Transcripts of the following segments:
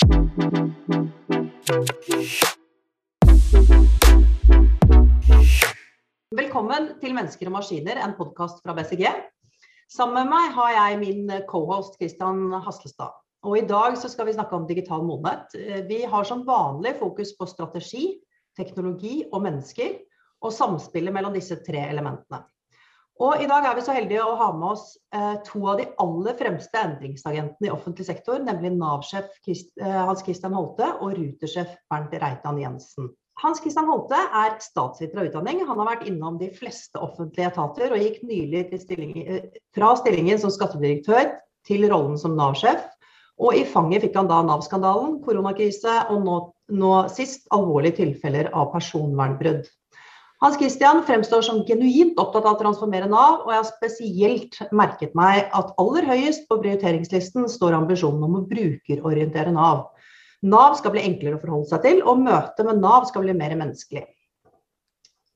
Velkommen til Mennesker og maskiner, en podkast fra BCG. Sammen med meg har jeg min cohost Christian Haslestad. Og I dag skal vi snakke om digital modenhet. Vi har som vanlig fokus på strategi, teknologi og mennesker, og samspillet mellom disse tre elementene. Og I dag er vi så heldige å ha med oss eh, to av de aller fremste endringsagentene i offentlig sektor, nemlig Nav-sjef eh, Hans Christian Holte og Ruter-sjef Bernt Reitan Jensen. Hans Christian Holte er statsviter av utdanning. Han har vært innom de fleste offentlige etater og gikk nylig stilling, eh, fra stillingen som skattedirektør til rollen som Nav-sjef. Og i fanget fikk han da Nav-skandalen, koronakrise og nå, nå, sist alvorlige tilfeller av personvernbrudd. Hans Christian fremstår som genuint opptatt av å transformere Nav, og jeg har spesielt merket meg at aller høyest på prioriteringslisten står ambisjonen om å brukerorientere Nav. Nav skal bli enklere å forholde seg til, og møtet med Nav skal bli mer menneskelig.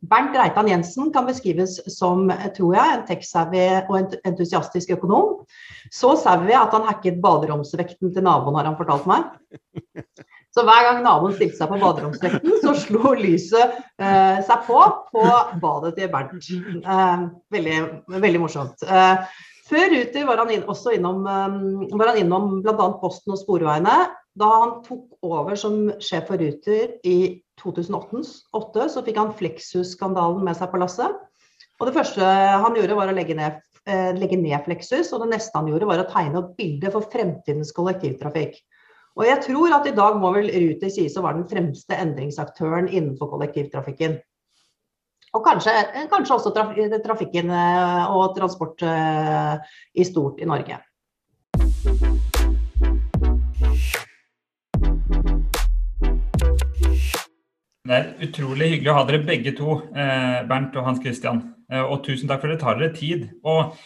Bernt Reitan Jensen kan beskrives som tror jeg, en tech-savvy og entusiastisk økonom. Så savvy at han hacket baderomsvekten til naboen, har han fortalt meg. Så hver gang naboen stilte seg på baderomsvekten, så slo lyset eh, seg på på badet til Bernt. Eh, veldig, veldig morsomt. Eh, før Ruter var han inn, også innom, um, var han innom bl.a. Posten og Sporveiene. Da han tok over som sjef for Ruter i 2008, så fikk han Flexus-skandalen med seg på lasset. Og det første han gjorde, var å legge ned, eh, legge ned Flexus. Og det neste han gjorde, var å tegne opp bilde for fremtidens kollektivtrafikk. Og jeg tror at i dag må vel Ruter sies å være den fremste endringsaktøren innenfor kollektivtrafikken. Og kanskje, kanskje også trafikken eh, og transport eh, i stort i Norge. Det er utrolig hyggelig å ha dere begge to, eh, Bernt og Hans Christian. Og tusen takk for at dere tar dere tid. Og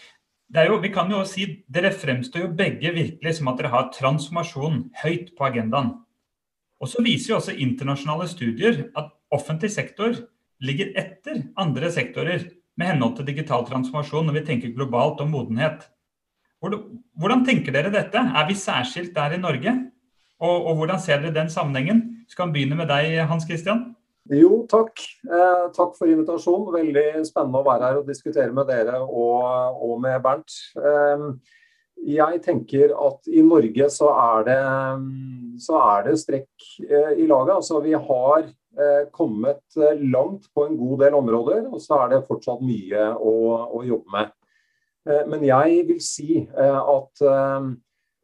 jo, vi kan jo si, Dere fremstår jo begge virkelig som at dere har transformasjon høyt på agendaen. Og så viser jo også internasjonale studier at offentlig sektor ligger etter andre sektorer med henhold til digital transformasjon når vi tenker globalt om modenhet. Hvordan tenker dere dette? Er vi særskilt der i Norge? Og, og hvordan ser dere den sammenhengen? Skal vi begynne med deg, Hans Christian? Jo, takk. Eh, takk for invitasjonen. Veldig spennende å være her og diskutere med dere og, og med Bernt. Eh, jeg tenker at i Norge så er det, så er det strekk eh, i laget. Altså, vi har Eh, kommet eh, langt på en god del områder, og så er det fortsatt mye å, å jobbe med. Eh, men jeg vil si at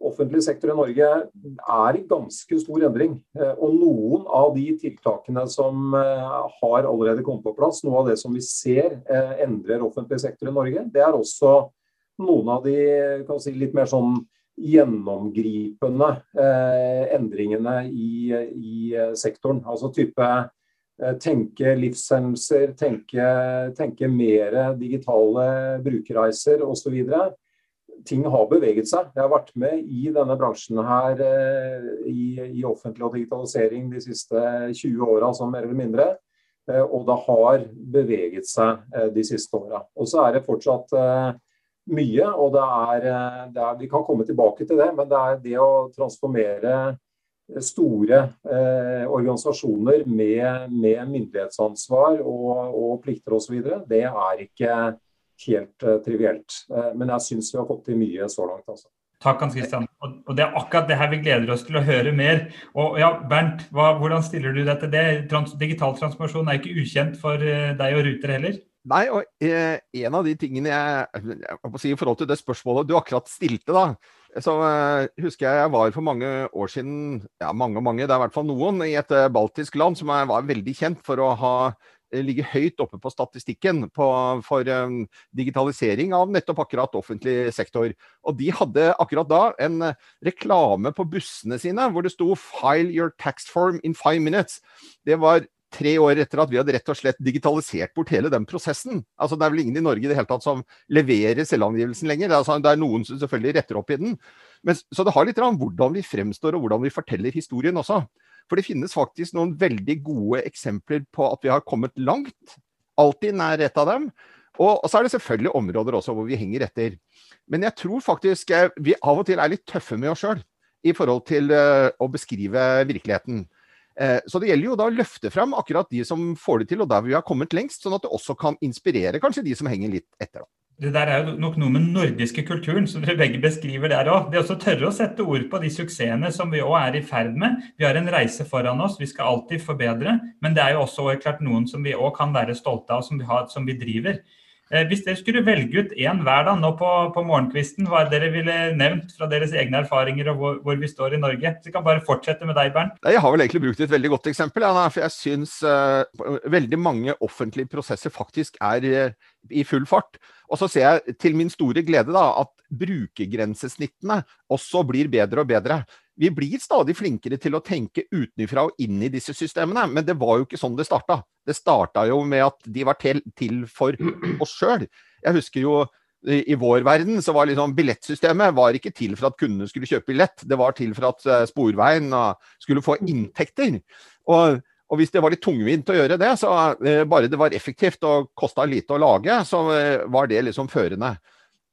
offentlig sektor i Norge er i ganske stor endring. Og noen av de tiltakene som har allerede kommet på plass, noe av det som vi ser endrer offentlig sektor i Norge, det er også noen av de si, litt mer sånn gjennomgripende eh, endringene i, i, sektoren. Altså type eh, tenke livshendelser, tenke, tenke mer digitale brukerreiser osv. Ting har beveget seg. Jeg har vært med i denne bransjen her eh, i, i, offentlig og digitalisering de siste 20 åra, som mer eller mindre. Eh, og det har beveget seg eh, de siste åra. Og så er det fortsatt mye. og det er, det er, Vi kan komme tilbake til det, men det er det å transformere store eh, organisasjoner med, med myndighetsansvar og, og plikter osv., det er ikke helt eh, trivielt. Eh, men jeg syns vi har fått til mye så langt. altså. Takk, Hans Christian. Og, og Det er akkurat det her vi gleder oss til å høre mer. Og ja, Bernt, hva, hvordan stiller du deg til det? Trans digital transformasjon er ikke ukjent for eh, deg og Ruter heller? Nei, og eh, en av de tingene jeg, jeg må si i forhold til det spørsmålet du akkurat stilte, da. Så eh, husker jeg jeg var for mange år siden, ja mange og mange, det er i hvert fall noen, i et baltisk land som var veldig kjent for å ha eh, ligge høyt oppe på statistikken på, for um, digitalisering av nettopp akkurat offentlig sektor. Og de hadde akkurat da en reklame på bussene sine hvor det sto 'File your tax form in five minutes'. Det var tre år etter at vi hadde rett og slett digitalisert bort hele den prosessen. Altså, det er vel ingen i Norge i det hele tatt som leverer selvangivelsen lenger. Det er, altså, det er noen som selvfølgelig retter opp i den. Men, så det har litt om hvordan vi fremstår og hvordan vi forteller historien også. For det finnes faktisk noen veldig gode eksempler på at vi har kommet langt. Altinn er et av dem. Og, så er det selvfølgelig områder også hvor vi henger etter. Men jeg tror faktisk eh, vi av og til er litt tøffe med oss sjøl. i forhold til uh, å beskrive virkeligheten. Uh, så det gjelder jo da å løfte frem akkurat de som får det til, og der vi har kommet lengst, sånn at det også kan inspirere kanskje de som henger litt etter. da. Det der er jo nok noe med den nordiske kulturen, som dere begge beskriver der òg. Det å tørre å sette ord på de suksessene som vi òg er i ferd med. Vi har en reise foran oss, vi skal alltid forbedre. Men det er jo også klart noen som vi òg kan være stolte av, som vi, har, som vi driver. Eh, hvis dere skulle velge ut én hver da, nå på, på morgenkvisten, hva dere ville nevnt fra deres egne erfaringer og hvor, hvor, vi står i Norge? Så vi kan bare fortsette med deg, Bernt. Jeg har vel egentlig brukt et veldig godt eksempel. Ja, for jeg syns uh, veldig mange offentlige prosesser faktisk er uh, i full fart. Og så ser jeg til min store glede da, at brukergrensesnittene også blir bedre og bedre vi blir stadig flinkere til å tenke utenfra og inn i disse systemene, men det var jo ikke sånn det starta. Det starta jo med at de var til, til for oss sjøl. Jeg husker jo i vår verden så var liksom billettsystemet var ikke til for at kundene skulle kjøpe billett, det var til for at eh, Sporveien skulle få inntekter. Og, og hvis det var litt tungvint å gjøre det, så eh, bare det var effektivt og kosta lite å lage, så eh, var det liksom førende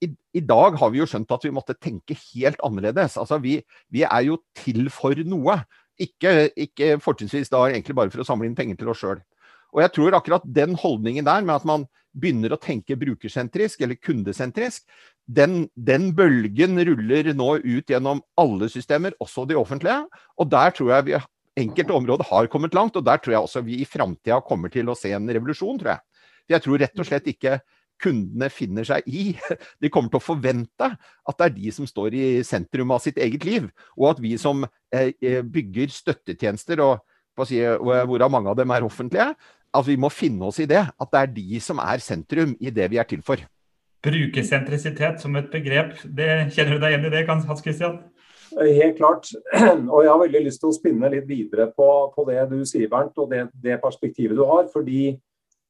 i, dag har vi jo skjønt at vi måtte tenke helt annerledes. Altså, vi, vi er jo til for noe. Ikke, ikke fortrinnsvis da egentlig bare for å samle inn penger til oss sjøl. Og jeg tror akkurat den holdningen der med at man begynner å tenke brukersentrisk eller kundesentrisk, den, den, bølgen ruller nå ut gjennom alle systemer, også de offentlige. Og der tror jeg vi enkelte områder har kommet langt, og der tror jeg også vi i framtida kommer til å se en revolusjon, tror jeg. Jeg tror rett og slett ikke kundene finner seg i. De kommer til å forvente at det er de som står i sentrum av sitt eget liv. Og at vi som eh, eh, bygger støttetjenester, og si, hvorav mange av dem er offentlige, at vi må finne oss i det. At det er de som er sentrum i det vi er til for. Brukersentrisitet som et begrep, det kjenner du deg igjen i det, Hans Christian? Helt klart. Og jeg har veldig lyst til å spinne litt videre på, på det du sier, Bernt, og det, det perspektivet du har. fordi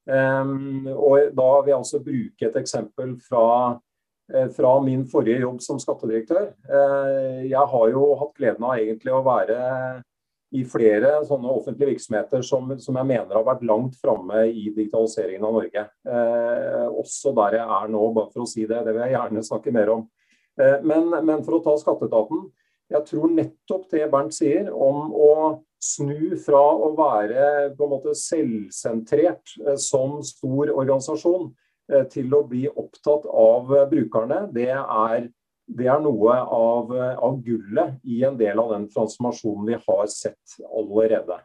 og da vil jeg altså bruke et eksempel fra, uh, fra min forrige jobb som skattedirektør. Uh, jeg har jo hatt gleden av egentlig å være i flere sånne offentlige virksomheter som, som jeg mener har vært langt framme i digitaliseringen av Norge. Eh, også der jeg er nå, bare for å si det. Det vil jeg gjerne snakke mer om. Men, men, for å ta skatteetaten. Jeg tror nettopp det Bernt sier om å snu fra å være på en måte selvsentrert eh, som stor organisasjon eh, til å bli opptatt av brukerne, det er, det er noe av, av, gullet i en del av den transformasjonen vi har sett allerede.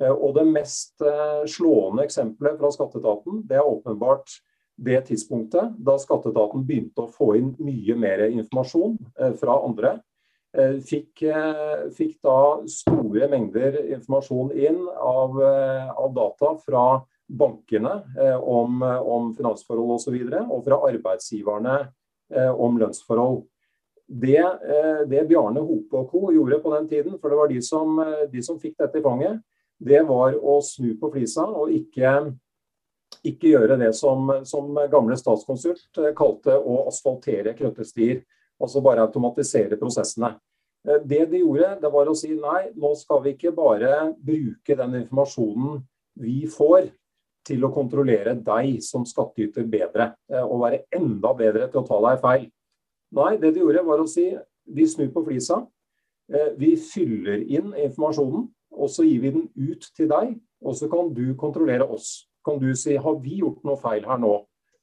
Eh, og Det mest slående eksempelet fra skatteetaten det er åpenbart det tidspunktet da skatteetaten begynte å få inn mye mer informasjon fra andre Eh, fikk, eh, fikk, da store mengder informasjon inn av, eh, av data fra bankene om, om finansforhold osv. Og, så og fra arbeidsgiverne om lønnsforhold. Det, det, Bjarne Hope og co. gjorde på den tiden, for det var de som, de som fikk dette i fanget, det var å snu på flisa og ikke, ikke gjøre det som, som gamle statskonsult kalte å asfaltere krøttestier altså bare automatisere prosessene. Eh, det de gjorde, det var å si nei, nå skal vi ikke bare bruke den informasjonen vi får til å kontrollere deg som skattyter bedre, eh, og være enda bedre til å ta deg feil. Nei, det de gjorde var å si vi snur på flisa. Eh, vi fyller inn informasjonen, og så gir vi den ut til deg. Og så kan du kontrollere oss. Kan du si har vi gjort noe feil her nå?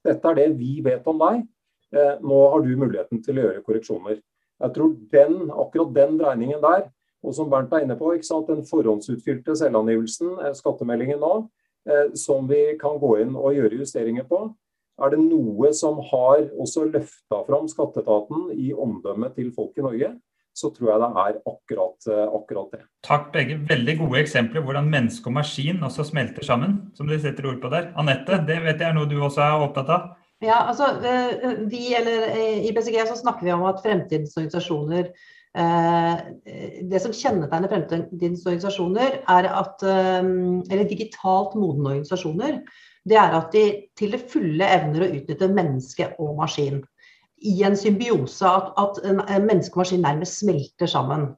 Dette er det vi vet om deg. Eh, nå har du muligheten til å gjøre korreksjoner. Jeg tror den, akkurat den dreiningen der, og som Bernt er inne på, den forhåndsutfylte selvangivelsen, eh, skattemeldingen nå, eh, som vi kan gå inn og gjøre justeringer på, er det noe som har også løfta fram skatteetaten i omdømmet til folk i Norge, så tror jeg det er akkurat, akkurat, det. Takk begge. Veldig gode eksempler hvordan menneske og maskin også smelter sammen, som dere setter ord på der. Anette, det vet jeg er noe du også er opptatt av? Ja, altså eh, vi, eller eh, I BCG så snakker vi om at fremtidens organisasjoner eh, Det som kjennetegner fremtidens organisasjoner, er at Eller digitalt modne organisasjoner, det er at de til det fulle evner å utnytte menneske og maskin. I en symbiose, at, at menneske og maskin nærmest smelter sammen.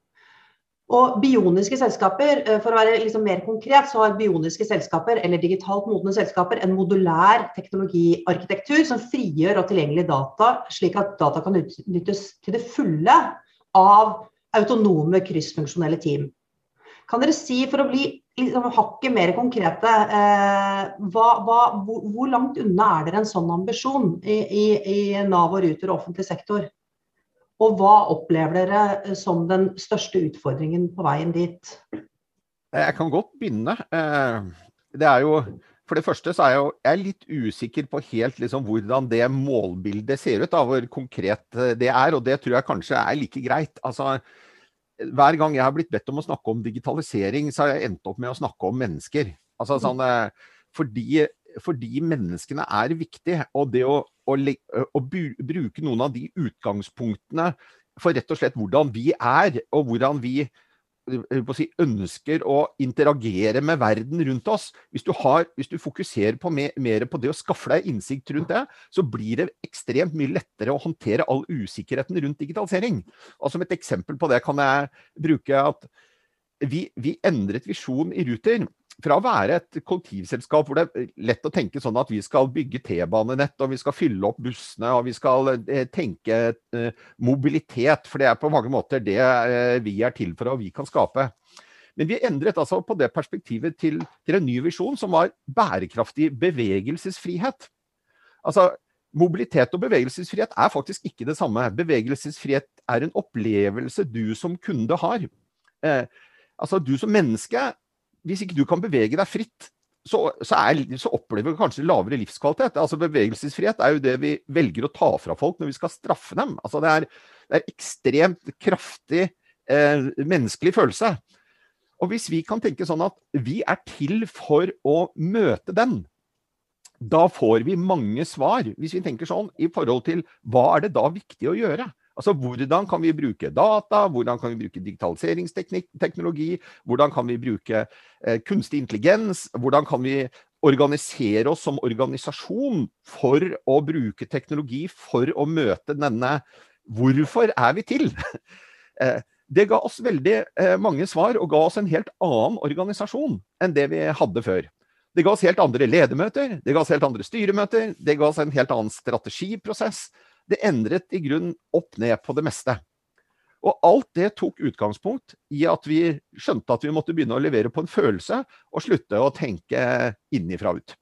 Og bioniske selskaper, eh, for å være liksom mer konkret, så har bioniske selskaper, eller digitalt modne selskaper, en modulær teknologiarkitektur som frigjør og tilgjengelig data, slik at data kan utnyttes til det fulle av autonome, kryssfunksjonelle team. Kan dere si, for å bli liksom, hakket mer konkrete, eh, hva, hva, hvor, hvor, langt unna er dere en sånn ambisjon i, i, i Nav og Ruter og offentlig sektor? Og hva opplever dere som den største utfordringen på veien dit? Jeg kan godt begynne. Eh, det er jo for det første så er jeg, jeg er litt usikker på helt liksom hvordan det målbildet ser ut. Da, hvor konkret eh, det er. Og det tror jeg kanskje er like greit. Altså, hver gang jeg har blitt bedt om å snakke om digitalisering, så har jeg endt opp med å snakke om mennesker. Altså, sånn, eh, fordi, fordi, menneskene er viktige. Og det å, å, å, bruke noen av de utgangspunktene for rett og slett hvordan vi er, og hvordan vi si, ønsker å interagere med verden rundt oss, hvis du, har, hvis du fokuserer på mer, mer, på det å skaffe deg innsikt rundt det, så blir det ekstremt mye lettere å håndtere all usikkerheten rundt digitalisering. Og Som et eksempel på det kan jeg bruke at vi, vi endret visjon i Ruter fra å være et kollektivselskap hvor det er lett å tenke sånn at vi skal bygge T-banenett, og vi skal fylle opp bussene, og vi skal eh, tenke eh, mobilitet, for det er på mange måter det eh, vi er til for, og vi kan skape. Men vi endret altså på det perspektivet til, til en ny visjon som var bærekraftig bevegelsesfrihet. Altså, Mobilitet og bevegelsesfrihet er faktisk ikke det samme. Bevegelsesfrihet er en opplevelse du som kunde har. Eh, altså Du som menneske hvis ikke du kan bevege deg fritt, så, så, er, så, opplever vi kanskje lavere livskvalitet. Altså Bevegelsesfrihet er jo det vi velger å ta fra folk når vi skal straffe dem. Altså Det er, det er ekstremt kraftig eh, menneskelig følelse. Og hvis vi kan tenke sånn at vi er til for å møte den, da får vi mange svar, hvis vi tenker sånn, i forhold til hva er det da viktig å gjøre? Altså hvordan kan vi bruke data, hvordan kan vi bruke digitaliseringsteknologi, hvordan kan vi bruke eh, kunstig intelligens, hvordan kan vi organisere oss som organisasjon for å bruke teknologi for å møte denne Hvorfor er vi til? Eh, det ga oss veldig eh, mange svar, og ga oss en helt annen organisasjon enn det vi hadde før. Det ga oss helt andre ledermøter, det ga oss helt andre styremøter, det ga oss en helt annen strategiprosess. Det endret i grunn opp ned på det meste. Og alt det tok utgangspunkt i at vi skjønte at vi måtte begynne å levere på en følelse, og slutte å tenke innifra ut.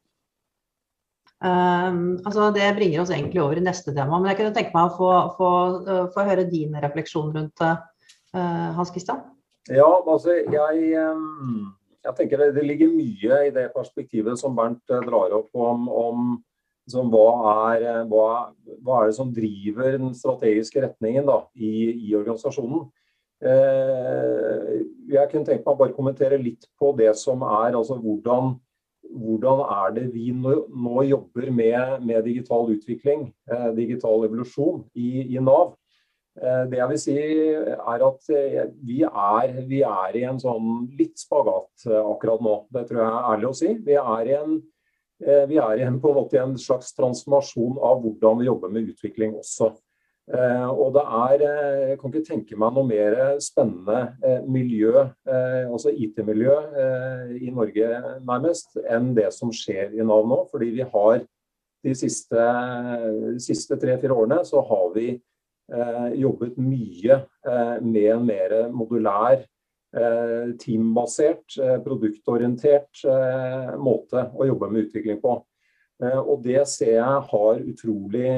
Um, altså det bringer oss egentlig over i neste tema, men jeg kunne tenke meg å få, få, få høre din refleksjon rundt det, uh, Hans Christian? Ja, altså jeg, um, jeg tenker det, det, ligger mye i det perspektivet som Bernt uh, drar opp om, om liksom, hva, er, eh, hva, hva, er, det som driver den strategiske retningen da, i, i, organisasjonen? Eh, jeg kunne tenkt meg å bare kommentere litt på det som er altså hvordan, hvordan er det vi nå, nå jobber med, med, digital utvikling, eh, digital evolusjon i, i Nav. Eh, det jeg vil si er at eh, vi er, vi er i en sånn litt spagat akkurat nå. Det tror jeg er ærlig å si. Vi er i en vi er igjen på en måte i en slags transformasjon av hvordan vi jobber med utvikling også. Eh, og det er eh, Jeg kan ikke tenke meg noe mer spennende miljø, altså IT-miljø i Norge nærmest, enn det som skjer i Nav nå. Fordi vi har de siste, siste tre-fire årene så har vi jobbet mye med en mer modulær Eh, teambasert, eh, produktorientert eh, måte å jobbe med utvikling på. Og det ser jeg har utrolig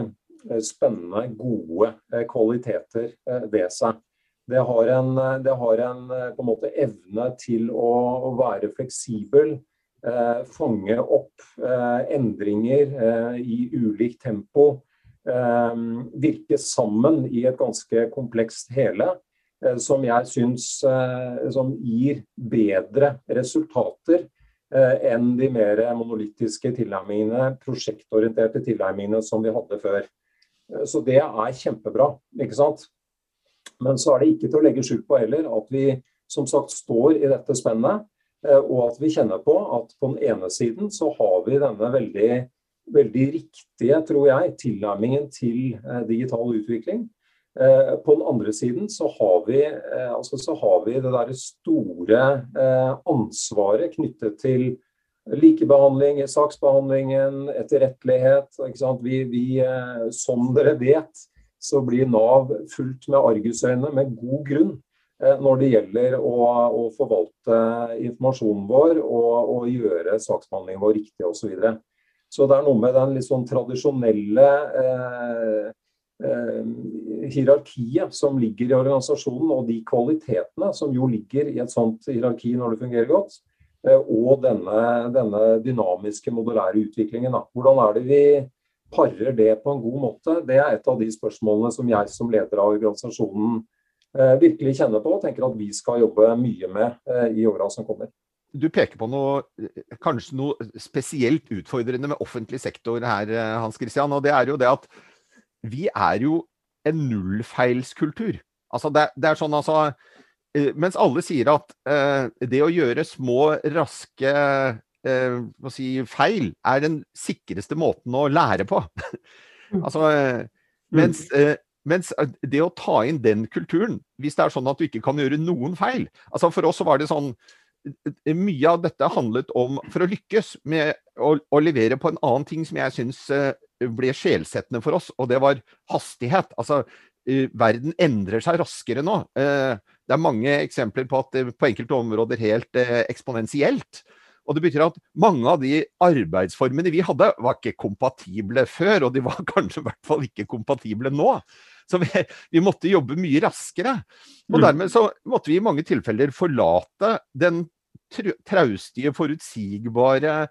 spennende, gode kvaliteter ved seg. Det har en, det har en, en måte, evne til å være fleksibel, eh, fange opp eh, endringer eh, i ulikt tempo. virke sammen i et ganske komplekst hele. Eh, som jeg syns eh, som gir bedre resultater eh, enn de mer monolittiske tilnærmingene, prosjektorienterte tilnærmingene som vi hadde før. Så det er kjempebra, ikke sant. Men så er det ikke til å legge skjul på heller at vi som sagt står i dette spennet, og at vi kjenner på at på den ene siden så har vi denne veldig, veldig riktige, tror jeg, tilnærmingen til digital utvikling. Eh, på den andre siden så har vi, eh, altså så har vi det der store eh, ansvaret knyttet til likebehandling saksbehandlingen, etterrettelighet. Vi, vi, som dere vet, så blir Nav fulgt med argusøyne med god grunn. når det gjelder å, å forvalte informasjonen vår og, og gjøre saksbehandlingen vår riktig osv. Så, videre. så det er noe med den litt sånn tradisjonelle eh, hierarkiet som ligger i organisasjonen, og de kvalitetene som jo ligger i et sånt hierarki når det fungerer godt. Eh, og denne, denne, dynamiske, modulære utviklingen. Hvordan er det vi parer det på en god måte? Det er et av de spørsmålene som jeg som leder av organisasjonen eh, virkelig kjenner på og tenker at vi skal jobbe mye med eh, i åra som kommer du peker på noe, kanskje noe spesielt utfordrende med offentlig sektor her, Hans Christian. Og det er jo det at vi er jo en nullfeilskultur. Altså det, det, er sånn altså eh, Mens alle sier at eh, det å gjøre små, raske eh, si, feil er den sikreste måten å lære på. altså, eh, mens, eh, mens, det å ta inn den kulturen, hvis det er sånn at du ikke kan gjøre noen feil altså For oss så var det sånn mye av dette handlet om, for å lykkes med å, å levere på en annen ting som jeg syns ble sjelsettende for oss, og det var hastighet. Altså, verden endrer seg raskere nå. Eh, det er mange eksempler på at det på enkelte områder helt eh, eksponentielt. Og det betyr at mange av de arbeidsformene vi hadde, var ikke kompatible før, og de var kanskje i hvert fall ikke kompatible nå. Så vi, vi måtte jobbe mye raskere. Og mm. dermed så måtte vi i mange tilfeller forlate den traustige, forutsigbare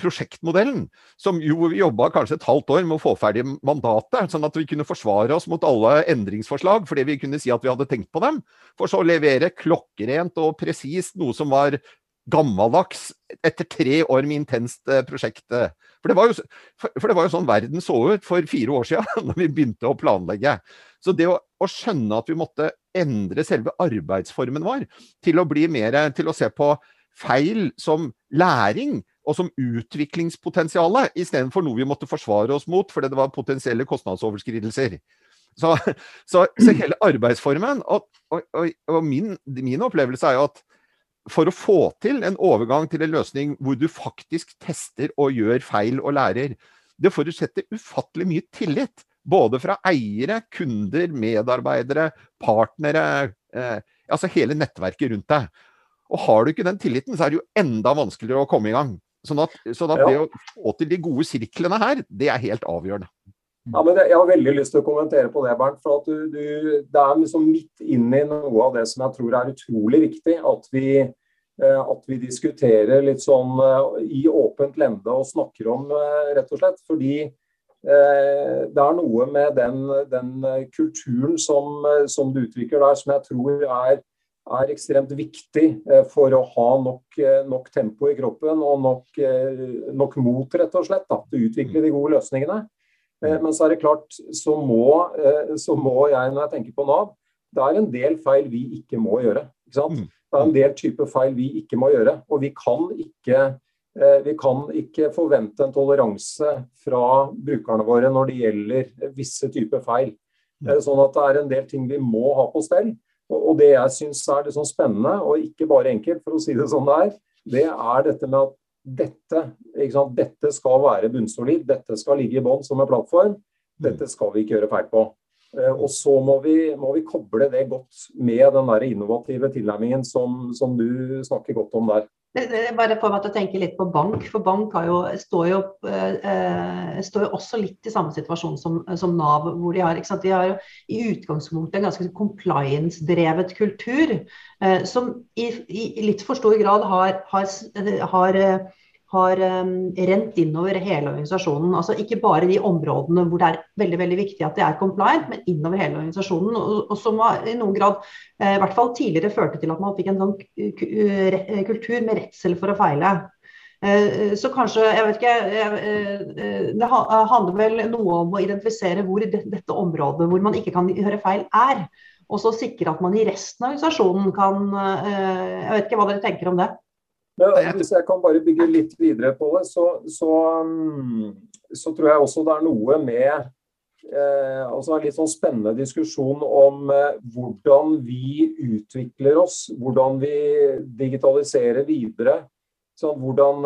prosjektmodellen, som jo jobba kanskje et halvt år med å få ferdig mandatet, sånn at vi kunne forsvare oss mot alle endringsforslag fordi vi kunne si at vi hadde tenkt på dem, for så å levere klokkerent og presist noe som var gammeldags etter tre år med intenst eh, prosjekt. For det, jo, for det, var jo, sånn verden så ut for fire år siden, når vi begynte å planlegge. Så det å, å skjønne at vi måtte endre selve arbeidsformen vår til å bli mer til å se på feil som læring, og som utviklingspotensial, istedenfor noe vi måtte forsvare oss mot fordi det var potensielle kostnadsoverskridelser. Så, så, så hele arbeidsformen og, og, og min, min, opplevelse er jo at for å få til en overgang til en løsning hvor du faktisk tester og gjør feil og lærer, det forutsetter ufattelig mye tillit. Både fra eiere, kunder, medarbeidere, partnere. Eh, altså hele nettverket rundt deg. Og har du ikke den tilliten, så er det jo enda vanskeligere å komme i gang. Sånn at, sånn at ja. det å få til de gode sirklene her, det er helt avgjørende. Ja, men Jeg har veldig lyst til å kommentere på det, Bernt. for at du, du, Det er liksom midt inn i noe av det som jeg tror er utrolig viktig. At vi, eh, at vi diskuterer litt sånn eh, i åpent lende og snakker om, eh, rett og slett. Fordi det er noe med den, den kulturen som, som, du utvikler der, som jeg tror er er ekstremt viktig eh, for å ha nok, eh, nok tempo i kroppen og nok, eh, nok, mot rett og slett da, til å utvikle de gode løsningene. Men så er det klart, så må, så må, jeg, når jeg tenker på Nav, det er en del feil vi ikke må gjøre. Ikke mm. det er en del type feil vi ikke må gjøre. Og vi kan ikke, vi kan ikke forvente en toleranse fra brukerne våre når det gjelder visse typer feil. Mm. Sånn at det er en del ting vi må ha på stell. Og det jeg syns er det sånn spennende, og ikke bare enkelt, for å si det sånn det er, det er dette med at dette, dette skal være bunnsolid, dette skal ligge i bånn som en plattform. Dette skal vi ikke gjøre feil på. Eh, og så må vi, må vi koble det godt med den der innovative tilnærmingen som, som du snakker godt om der. Bare får meg til å tenke litt på bank, for bank jo, står, jo, eh, står, jo, også litt i samme situasjon som, som Nav. hvor De har, de har i utgangspunktet en ganske compliance-drevet kultur, eh, som i, i, litt for stor grad har, har, har eh, har um, rent innover hele organisasjonen. Altså Ikke bare de områdene hvor det er veldig veldig viktig at det er compliant, men innover hele organisasjonen. Og, som i noen grad, eh, i hvert fall tidligere, førte til at man fikk en sånn kultur med redsel for å feile. Eh, så kanskje, jeg vet ikke eh, Det handler vel noe om å identifisere hvor dette området hvor man ikke kan gjøre feil, er. Og så sikre at man i resten av organisasjonen kan Jeg vet ikke hva dere tenker om det? Men hvis jeg kan bare bygge litt videre på det, så, så, mm, så tror jeg også det er noe med eh, altså en litt sånn spennende diskusjon om eh, hvordan vi utvikler oss, hvordan vi digitaliserer videre. Sånn, hvordan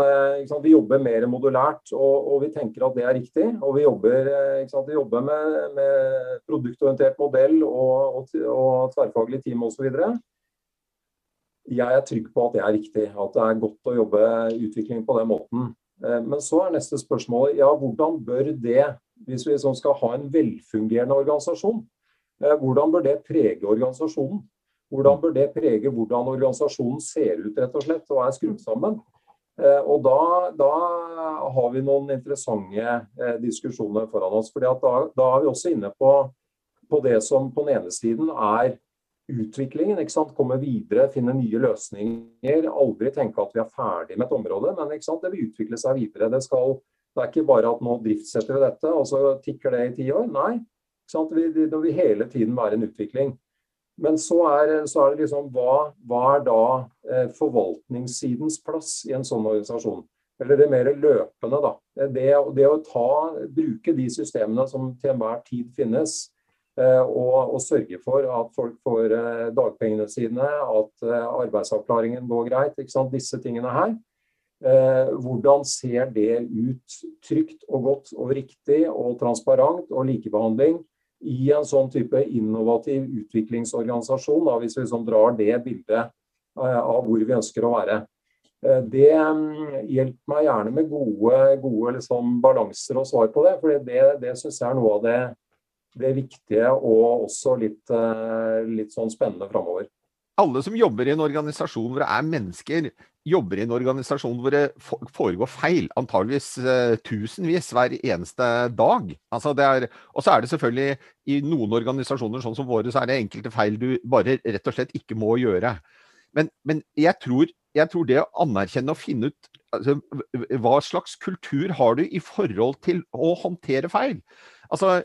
sant, Vi jobber mer modulært, og, og, vi tenker at det er riktig. Og vi jobber, sant, vi jobber med, med, produktorientert modell og, og, og tverrfaglig team osv. jeg er trygg på at det er riktig. At det er godt å jobbe utvikling på den måten. Eh, men så er neste spørsmål ja, hvordan bør det, hvis vi liksom skal ha en velfungerende organisasjon, eh, hvordan bør det prege organisasjonen? Hvordan bør det prege hvordan organisasjonen ser ut rett og slett, og er skrudd sammen? Eh, og da, da, har vi noen interessante diskusjoner foran oss. fordi da, da, er vi også inne på, på det som på den ene siden er utviklingen. ikke sant? Komme videre, finne nye løsninger. Aldri tenke at vi er ferdig med et område, men ikke sant? det vil utvikle seg videre. Det, skal, det er ikke bare at nå driftssetter vi dette, og så tikker det i ti år. Nei. ikke sant? Det vil hele tiden være en utvikling. Men så er, så er det liksom hva, hva er da eh, forvaltningssidens plass i en sånn organisasjon? Eller det mer løpende, da. Det, det å ta, bruke de systemene som til enhver tid finnes, og, og, sørge for at folk får eh, dagpengene sine, at eh, arbeidsavklaringen går greit. Disse tingene her. Hvordan ser det ut trygt og godt og riktig og transparent og likebehandling i en sånn type innovativ utviklingsorganisasjon, da, hvis vi liksom drar det bildet av hvor vi ønsker å være. Det mm, hjelper meg gjerne med gode, gode liksom, balanser og svar på det. For det, det syns jeg er noe av det det viktige og også litt, eh, litt sånn spennende framover. Alle som jobber i en organisasjon hvor det er mennesker, jobber i en organisasjon hvor det foregår feil, antageligvis uh, tusenvis hver eneste dag. Altså og så er det selvfølgelig i noen organisasjoner sånn som våre, så er det enkelte feil du bare rett og slett ikke må gjøre. Men, men jeg, tror, jeg, tror, det å anerkjenne og finne ut altså, hva slags kultur har du i forhold til å håndtere feil. Altså,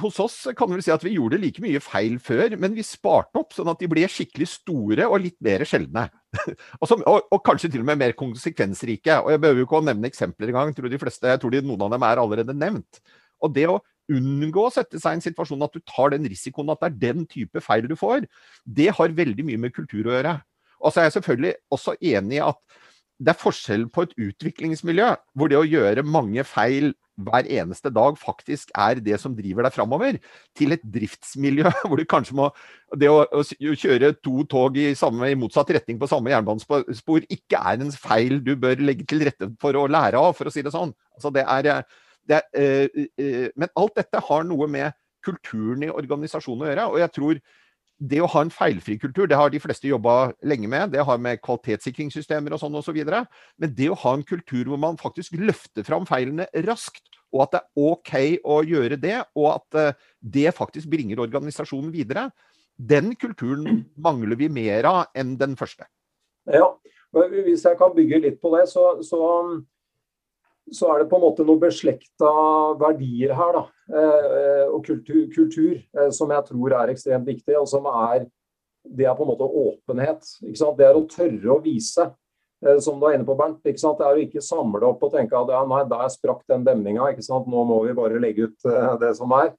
hos oss kan vi si at vi gjorde like mye feil før, men vi sparte opp sånn at de ble skikkelig store og litt mer sjeldne. og, som, og, og, kanskje til og med mer konsekvensrike. Og Jeg behøver jo ikke å nevne eksempler engang. Tror de fleste, jeg tror de, noen av dem er allerede nevnt. Og det å unngå å sette seg i en situasjon at du tar den risikoen at det er den type feil du får, det har veldig mye med kultur å gjøre. Og så er jeg selvfølgelig også enig i at det er forskjell på et utviklingsmiljø, hvor det å gjøre mange feil hver eneste dag faktisk er det som driver deg framover, til et driftsmiljø hvor du kanskje må Det å, å kjøre to tog i, samme, i, motsatt retning på samme jernbanespor ikke er en feil du bør legge til rette for å lære av, for å si det sånn. Altså det er, det er, øh, øh, men alt dette har noe med kulturen i organisasjonen å gjøre. og jeg tror det å ha en feilfri kultur, det har de fleste jobba lenge med. Det har med kvalitetssikringssystemer og sånn osv. Så Men det å ha en kultur hvor man faktisk løfter fram feilene raskt, og at det er OK å gjøre det, og at uh, det faktisk bringer organisasjonen videre, den kulturen mangler vi mer av enn den første. Ja, Hvis jeg kan bygge litt på det, så, så så er det på en måte noen beslekta verdier her, da, eh, og kultur, kultur, eh, som jeg tror er ekstremt viktig. og som er Det er på en måte åpenhet. Det er å tørre å vise, eh, som du er inne på, Bernt. Det er å ikke samle opp og tenke at ja, nei, der sprakk den demninga. Nå må vi bare legge ut det som er.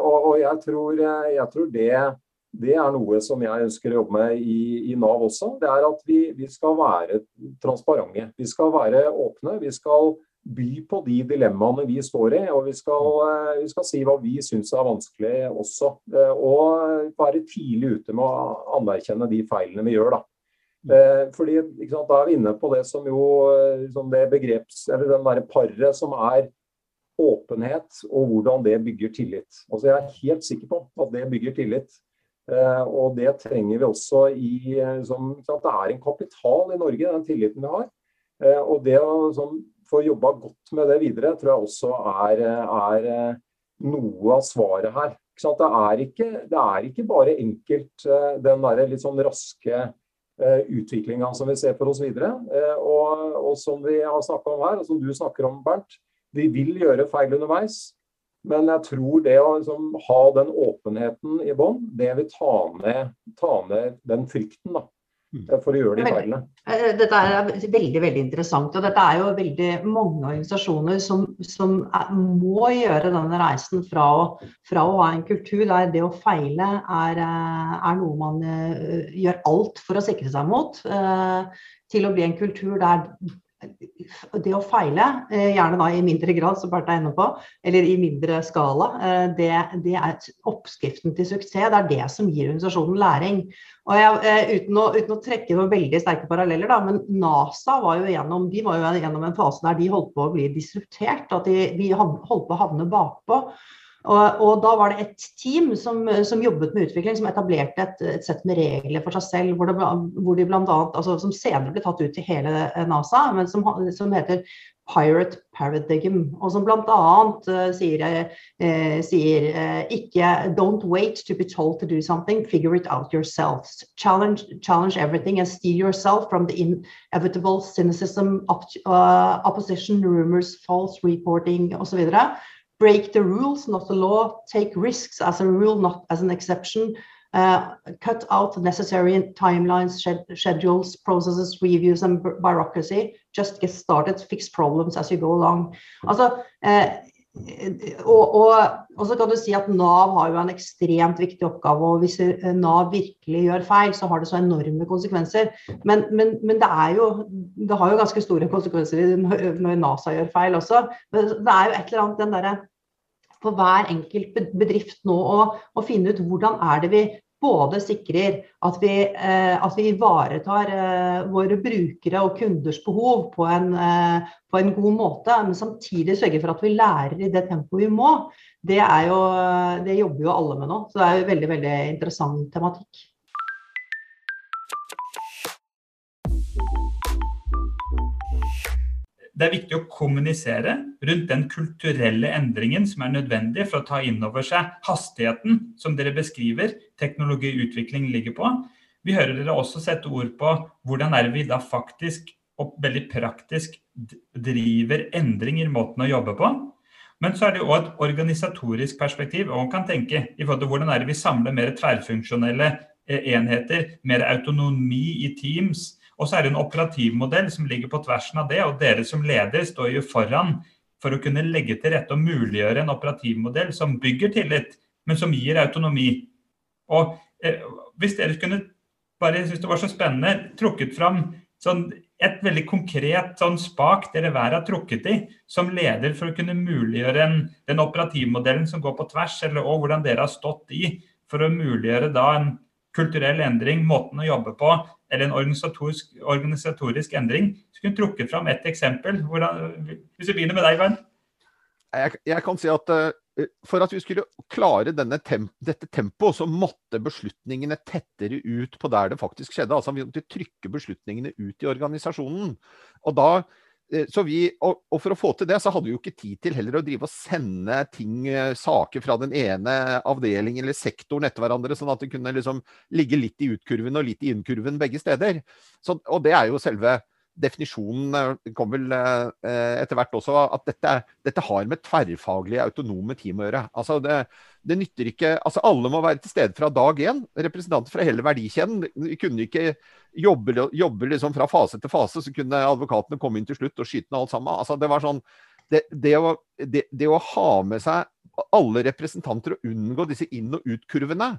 Og, og jeg, tror, jeg tror det det er noe som jeg ønsker å jobbe med i, i Nav også. Det er at vi, vi, skal være transparente. Vi skal være åpne. Vi skal by på de dilemmaene vi står i. Og vi skal, eh, vi skal si hva vi syns er vanskelig også. Eh, og være tidlig ute med å anerkjenne de feilene vi gjør. da. Eh, fordi sant, Da er vi inne på det som jo som det begreps, eller den derre paret som er åpenhet, og hvordan det bygger tillit. Altså Jeg er helt sikker på at det bygger tillit. Eh, og det trenger vi også i eh, som, Det er en kapital i Norge, den tilliten vi har. Eh, og det å som, få jobba godt med det videre, tror jeg også er, er noe av svaret her. Det er, ikke, det er ikke bare enkelt den der litt sånn raske utviklinga som vi ser for oss videre. Og, og som vi har snakka om her, og som du snakker om, Bernt. Vi vil gjøre feil underveis. Men jeg tror det å liksom, ha den åpenheten i bånn, det vil ta ned, ta ned, den frykten. da, mm. For å gjøre de feilene. Eh, dette er veldig veldig interessant. og Dette er jo veldig mange organisasjoner som, som er, må gjøre denne reisen fra å, fra å, ha en kultur der det å feile er, eh, er noe man gjør alt for å sikre seg mot, til å bli en kultur der det å feile, eh, gjerne da i mindre grad, som Bertha er inne på, eller i mindre skala, eh, det, det, er oppskriften til suksess. Det er det som gir organisasjonen læring. Og jeg, eh, uten, å, uten, å, trekke noen veldig sterke paralleller, da, men NASA var jo gjennom, de var jo gjennom en fase der de holdt på å bli disruptert. At de, de holdt på å havne bakpå. Og, og, da var det et team som, som, jobbet med utvikling, som etablerte et, et sett med regler for seg selv, hvor, det, hvor de blant annet, altså, som senere ble tatt ut til hele NASA, men som, som heter Pirate Paradigm, og som bl.a. Uh, sier, uh, sier uh, ikke Don't wait to be told to do something, figure it out yourself. Challenge, challenge everything and steal yourself from the inevitable cynicism, op uh, opposition, rumors, false reporting osv break the rules, not the law, take risks as a rule, not as an exception, uh, cut out necessary timelines, schedules, processes, reviews and bureaucracy. Just get started, fix problems as you go along. Altså, eh, og, og, og, så kan du si at Nav har jo en ekstremt viktig oppgave. og Hvis Nav virkelig gjør feil, så har det så enorme konsekvenser. Men, men, men det, jo, det, har jo ganske store konsekvenser når NASA gjør feil også. Men det er jo et eller annet den derre for hver enkelt bedrift nå å, finne ut hvordan er det vi både sikrer at vi, eh, at vi ivaretar eh, våre brukere og kunders behov på en, eh, på en, god måte, men samtidig sørger for at vi lærer i det tempoet vi må. Det, jo, det jobber jo alle med nå. Så det er jo veldig, veldig interessant tematikk. Det er viktig å kommunisere rundt den kulturelle endringen som er nødvendig for å ta inn over seg hastigheten som dere beskriver teknologiutvikling ligger på. Vi hører dere også sette ord på hvordan er vi da faktisk og veldig praktisk driver endringer i måten å jobbe på. Men så er det òg et organisatorisk perspektiv. og man kan tenke i forhold til Hvordan er det vi samler mer tverrfunksjonelle eh, enheter, mer autonomi i teams, og så er det en operativmodell som ligger på tversen av det, og dere som leder står jo foran for å kunne legge til rette og muliggjøre en operativmodell som bygger tillit, men som gir autonomi. Og eh, Hvis dere kunne bare jeg det var så spennende, trukket fram sånn, et veldig konkret sånn spak dere hver har trukket i som leder for å kunne muliggjøre en, den operativmodellen som går på tvers, eller og hvordan dere har stått i for å muliggjøre da en kulturell endring, måten å jobbe på, eller en organisatorisk, organisatorisk endring. Skulle kunne trukket fram ett eksempel. Hvordan, hvis vi begynner med deg, Bernt? Jeg, jeg, kan si at uh, for at vi skulle klare temp dette tempoet, så måtte beslutningene tettere ut på der det faktisk skjedde. Altså Vi måtte trykke beslutningene ut i organisasjonen. Og da så vi, og, og, For å få til det, så hadde vi jo ikke tid til heller å drive og sende ting, eh, saker fra den ene avdelingen eller sektoren etter hverandre, sånn at det kunne liksom ligge litt i utkurven og litt i innkurven begge steder. Så, og det er jo selve definisjonen eh, kom vel eh, etter hvert også at dette, dette, har med tverrfaglige, autonome team å gjøre. Altså det, det, nytter ikke altså Alle må være til stede fra dag én. Representanter fra hele verdikjeden. Vi kunne ikke jobbe, jobbe liksom fra fase til fase, så kunne advokatene komme inn til slutt og skyte ned alt sammen. Altså det var sånn det, det, å, det, det, å, ha med seg alle representanter og unngå disse inn- og utkurvene,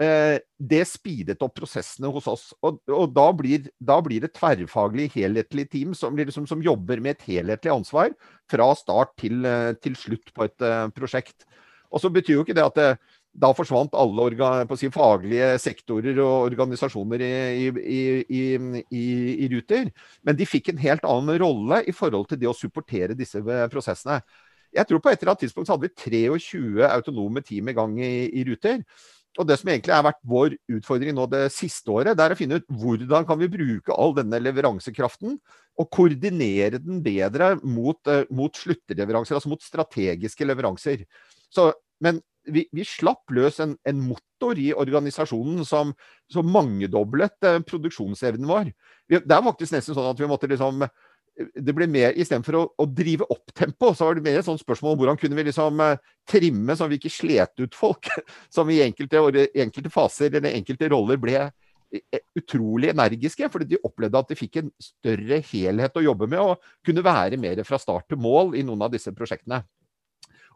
det speedet opp prosessene hos oss. Og, og da, blir, da, blir, det tverrfaglig, helhetlig team som, liksom, som, jobber med et helhetlig ansvar fra start til, eh, til slutt på et uh, prosjekt. Og så betyr jo ikke det at det, da forsvant alle organ, si, faglige sektorer og organisasjoner i, i, i, i, Ruter. Men de fikk en helt annen rolle i forhold til det å supportere disse prosessene. Jeg tror på et eller annet tidspunkt så hadde vi 23 autonome team i gang i, Ruter. Og det som egentlig har vært vår utfordring nå det siste året, det er å finne ut hvordan kan vi bruke all denne leveransekraften og koordinere den bedre mot, uh, mot sluttleveranser, altså mot strategiske leveranser. Så, men vi, vi, slapp løs en, en, motor i organisasjonen som, som mangedoblet uh, produksjonsevnen vår. Det er faktisk nesten sånn at vi måtte liksom det ble mer, Istedenfor å, å drive opp tempo, så var det mer et sånt spørsmål om hvordan kunne vi liksom uh, trimme så vi ikke slet ut folk, som i enkelte, enkelte, faser eller enkelte roller ble eh, utrolig energiske, fordi de opplevde at de fikk en større helhet å jobbe med, og kunne være mer fra start til mål i noen av disse prosjektene.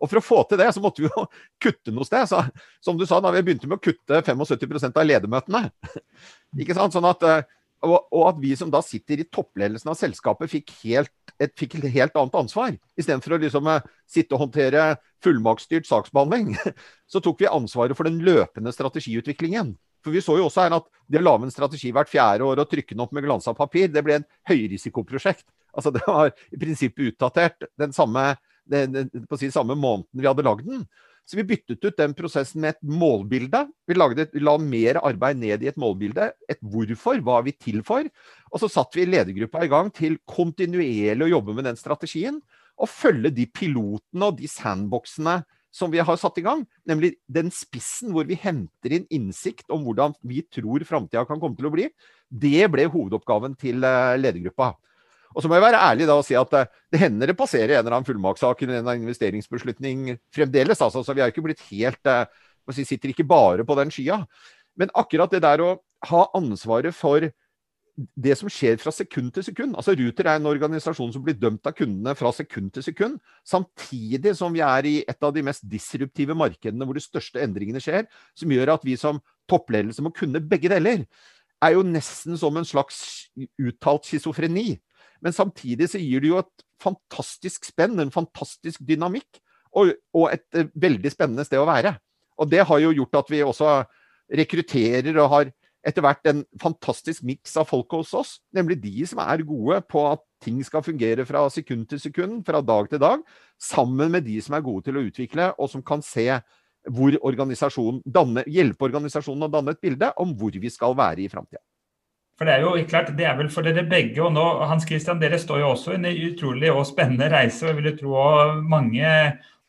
Og For å få til det, så måtte vi jo kutte noe sted. Så, som du sa, da vi begynte med å kutte 75% av ledermøtene. ikke sant? Sånn at uh, og, og, at vi som da sitter i toppledelsen av selskapet, fikk, helt, et, fikk et helt annet ansvar. Istedenfor å liksom uh, sitte og håndtere fullmaktsstyrt saksbehandling, så tok vi ansvaret for den løpende strategiutviklingen. For vi så jo også her at det å lage en strategi hvert fjerde år og trykke den opp med glansa papir, det ble en høyrisikoprosjekt. Altså Det var i prinsippet utdatert den samme, den, den, på si, samme måneden vi hadde lagd den. Så vi byttet ut den prosessen med et målbilde. Vi, vi la mer arbeid ned i et målbilde. Et hvorfor, hva er vi til for? Og så satte vi ledergruppa i gang til kontinuerlig å jobbe med den strategien. Og følge de pilotene og de sandboxene som vi har satt i gang. Nemlig den spissen hvor vi henter inn innsikt om hvordan vi tror framtida kan komme til å bli. Det ble hovedoppgaven til eh, ledergruppa. Og så må jeg være ærlig da og si at eh, det hender det passerer en eller annen fullmaktssak eller en investeringsbeslutning fremdeles. Altså, så vi har ikke blitt helt eh, si, Sitter ikke bare på den skya. Men akkurat det der å ha ansvaret for det som skjer fra sekund til sekund. Altså Ruter er en organisasjon som blir dømt av kundene fra sekund til sekund. Samtidig som vi er i et av de mest disruptive markedene hvor de største endringene skjer. Som gjør at vi som toppledelse må kunne begge deler. Er jo nesten som en slags uttalt schizofreni. Men samtidig så gir det jo et fantastisk spenn, en fantastisk dynamikk, og, og et uh, veldig spennende sted å være. Og det har jo gjort at vi også rekrutterer og har etter hvert en fantastisk miks av folk hos oss. Nemlig de som er gode på at ting skal fungere fra sekund til sekund, fra dag til dag. Sammen med de som er gode til å utvikle, og som kan se hvor organisasjonen danne, hjelpe organisasjonen å danne et bilde om hvor vi skal være i framtida. For Det er jo klart, det er vel for dere begge. og nå, Hans Christian, Dere står jo også i en utrolig og spennende reise. og jeg vil jo tro mange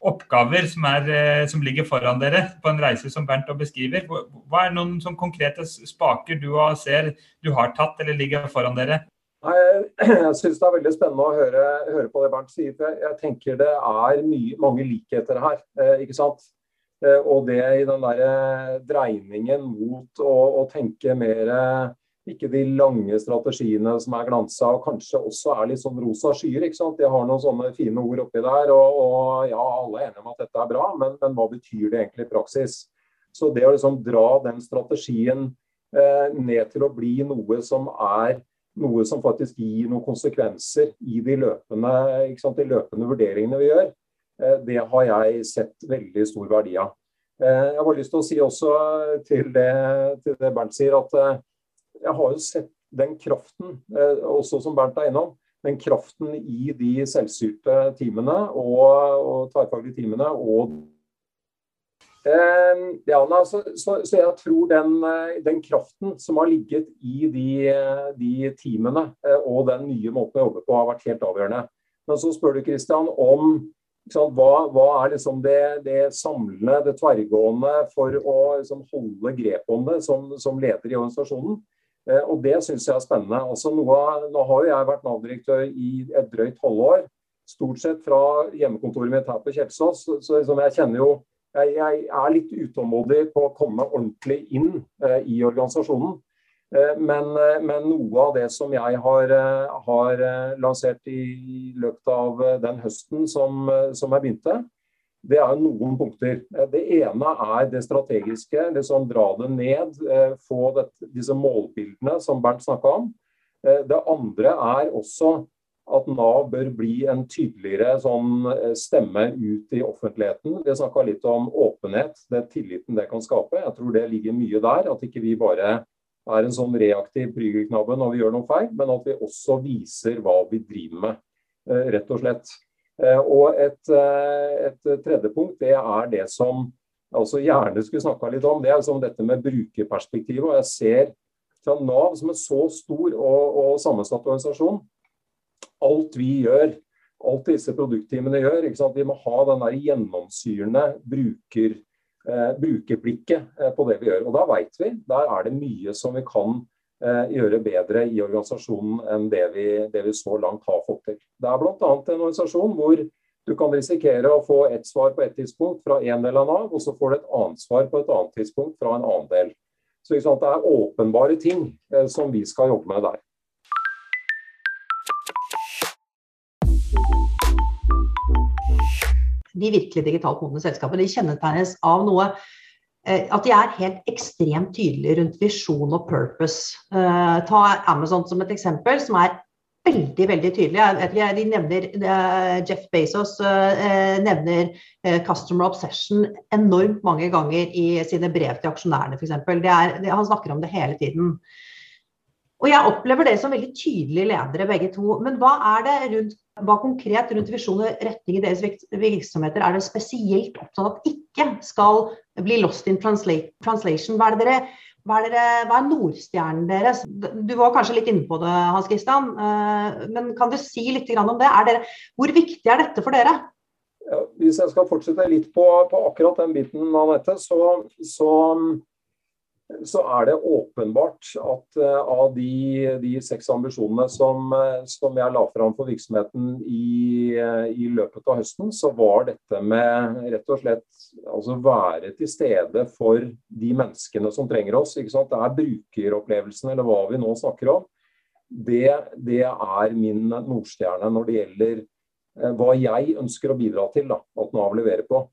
oppgaver som, er, eh, som, ligger foran dere på en reise som Bernt beskriver. Hva er noen sånn konkrete spaker du ser du har tatt eller ligger foran dere? Jeg syns det er veldig spennende å høre, høre på det Bernt sier. Jeg, jeg tenker det er mye, mange likheter her. Eh, ikke sant? Eh, og det i den der dreiningen mot å, å tenke mer ikke de lange strategiene som er glansa og kanskje også er litt sånn rosa skyer. ikke sant? De har noen sånne fine ord oppi der, og, og ja, alle er enige om at dette er bra, men, men, hva betyr det egentlig i praksis? Så det å liksom dra den strategien eh, ned til å bli noe som er noe som faktisk gir noen konsekvenser i de løpende, ikke sant, de løpende vurderingene vi gjør, eh, det har jeg sett veldig stor verdi av. Eh, jeg har bare lyst til å si også til det, til det Bernt sier, at eh, jeg har jo sett den kraften, eh, også som Bernt er innom, den kraften i de selvstyrte teamene og, og tverrfaglige teamene. og eh, ja, altså, så, så, jeg tror den, eh, den, kraften som har ligget i de, de teamene og den nye måten å jobbe på, har vært helt avgjørende. Men så spør du Kristian om sant, hva, hva, er liksom det, det, samlende, det tverrgående for å liksom, holde grep om det som, som leder i organisasjonen. Eh, og det syns jeg er spennende. Altså, noe, nå har jo jeg vært Nav-direktør i et drøyt halvår. Stort sett fra hjemmekontoret mitt her på Kjelsås. Så, så liksom, jeg kjenner jo jeg, jeg, er litt utålmodig på å komme ordentlig inn eh, i organisasjonen. Eh, men, eh, men, noe av det som jeg har, eh, har lansert i løpet av den høsten som, som jeg begynte, det er noen punkter. Eh, det ene er det strategiske. liksom Dra det ned. Eh, få dette, disse målbildene som Bernt snakka om. Eh, det andre er også at Nav bør bli en tydeligere sånn stemme ut i offentligheten. Vi snakka litt om åpenhet, det tilliten det kan skape. Jeg tror det ligger mye der. At ikke vi bare er en sånn reaktiv prygelknabbe når vi gjør noe feil, men at vi også viser hva vi driver med, rett og slett. Eh, og et, eh, et, tredje punkt det er det som jeg gjerne skulle snakka litt om. Det er liksom dette med brukerperspektivet. og Jeg ser fra Nav som en så stor og, og sammensatt organisasjon. Alt vi gjør, alt disse produktteamene gjør, vi må ha den der gjennomsyrende bruker, eh, brukerblikket eh, på det vi gjør. Og da veit vi, der er det mye som vi kan Eh, gjøre bedre i organisasjonen enn det vi, det vi så langt har fått til. Det er bl.a. en organisasjon hvor du kan risikere å få ett svar på ett tidspunkt fra en del av Nav, og så får du et annet svar på et annet tidspunkt fra en annen del. Så Det er åpenbare ting eh, som vi skal jobbe med der. De virkelig digitalt modne selskapene kjennetegnes av noe eh, at de er helt ekstremt tydelige rundt visjon og purpose. Uh, ta Amazon som et eksempel, som er veldig veldig tydelig. De nevner, uh, Jeff Bezos uh, nevner customer obsession enormt mange ganger i sine brev til aksjonærene f.eks. Han snakker om det hele tiden. Og jeg opplever det som veldig tydelige ledere begge to. Men hva er det rundt, hva konkret rundt visjon og retning i deres virksomheter er det spesielt opptatt av at ikke skal bli lost in translation? Hva er, dere, hva er, dere, hva er Nordstjernen deres? Du var kanskje litt inne på det, Hans Christian. Eh, men kan du si litt om det? Dere, hvor viktig er dette for dere? Ja, hvis jeg skal fortsette litt på, på akkurat den biten, Anette, så, så så er det åpenbart at uh, av de, de, seks ambisjonene som, uh, som, jeg la fram for virksomheten i, uh, i, løpet av høsten, så var dette med rett og slett altså være til stede for de menneskene som trenger oss. Det er brukeropplevelsen, eller hva vi nå snakker om. Det, det er min nordstjerne når det gjelder hva jeg ønsker å bidra til da, at Nav leverer på.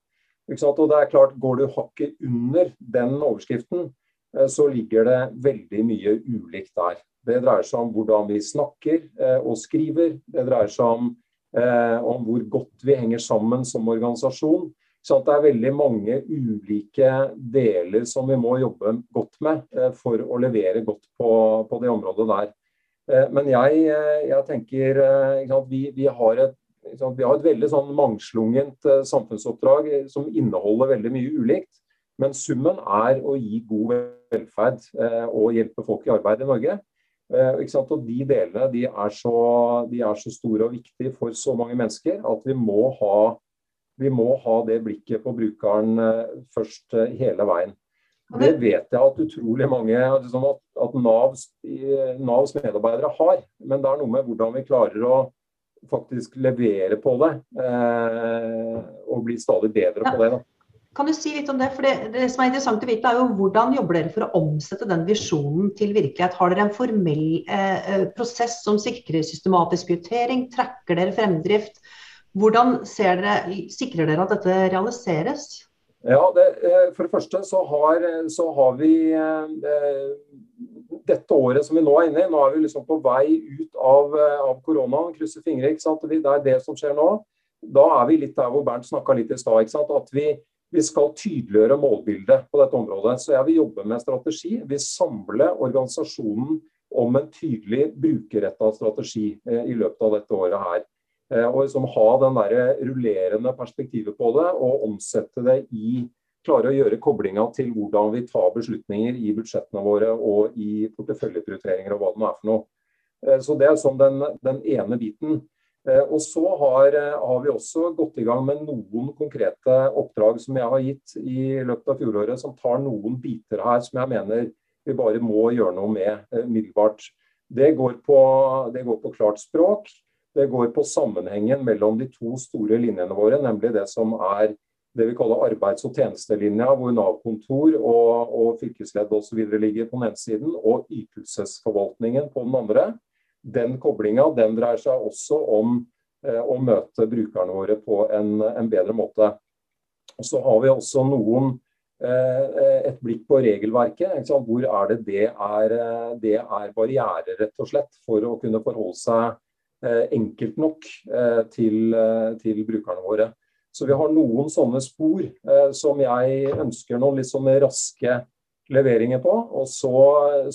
Og det er klart, Går du hakket under den overskriften, Eh, så ligger det veldig mye ulikt der. Det dreier seg om hvordan vi snakker eh, og skriver. Det dreier seg om, eh, om hvor godt vi henger sammen som organisasjon. Så det er veldig mange ulike deler som vi må jobbe godt med for å levere godt på, på det området der. Men jeg, jeg tenker vi, vi, har et, vi, har et, veldig sånn mangslungent samfunnsoppdrag som inneholder veldig mye ulikt. Men summen er å gi god velferd eh, og hjelpe folk i arbeid i Norge. Eh, og De delene de er, så, de er, så, store og viktige for så mange mennesker at vi må ha, vi må ha det blikket på brukeren eh, først hele veien. Det vet jeg at utrolig mange liksom at, at Navs, Navs, medarbeidere har. Men det er noe med hvordan vi klarer å faktisk levere på det. Eh, og bli stadig bedre på det. Da. Kan du si litt om det? For det, det, som er interessant å vite, er jo hvordan jobber dere for å omsette den visjonen til virkelighet? Har dere en formell eh, eh prosess som sikrer systematisk prioritering? Tracker dere fremdrift? Hvordan dere, sikrer dere at dette realiseres? Ja, det, eh, For det første så har, så har vi eh, dette året som vi nå er inne i, nå er vi liksom på vei ut av, av koronaen. Krysser fingre. ikke sant? Det er det som skjer nå. Da er vi litt der hvor Bernt snakka litt i stad. At vi vi skal tydeliggjøre målbildet på dette området. Så jeg vil jobbe med strategi. Vi samler organisasjonen om en tydelig brukerretta strategi eh, i løpet av dette året her. Eh, og liksom ha den der rullerende perspektivet på det, og omsette det i Klare å gjøre koblinga til hvordan vi tar beslutninger i budsjettene våre og i porteføljeprioriteringer og hva det nå er for noe. Eh, så Det er som den, den ene biten. Eh, og så har, eh, har, vi også gått i gang med noen konkrete oppdrag som jeg har gitt i løpet av fjoråret, som tar noen biter her som jeg mener vi bare må gjøre noe med middelbart. umiddelbart. Det, går på, det går på klart språk. Det går på sammenhengen mellom de to store linjene våre, nemlig det som er det vi kaller arbeids- og tjenestelinja, hvor Nav-kontor og, og fylkesledd osv. ligger på den ene siden, og ytelsesforvaltningen på den andre den koblinga dreier seg også om eh, å møte brukerne våre på en, en bedre måte. Og så har vi også noen eh, et blikk på regelverket. Hvor er det det er, eh, det er barrierer, rett og slett, for å kunne forholde seg enkelt nok til, til brukerne våre. Så vi har noen sånne spor som jeg ønsker noen litt sånne raske leveringer på. Og så,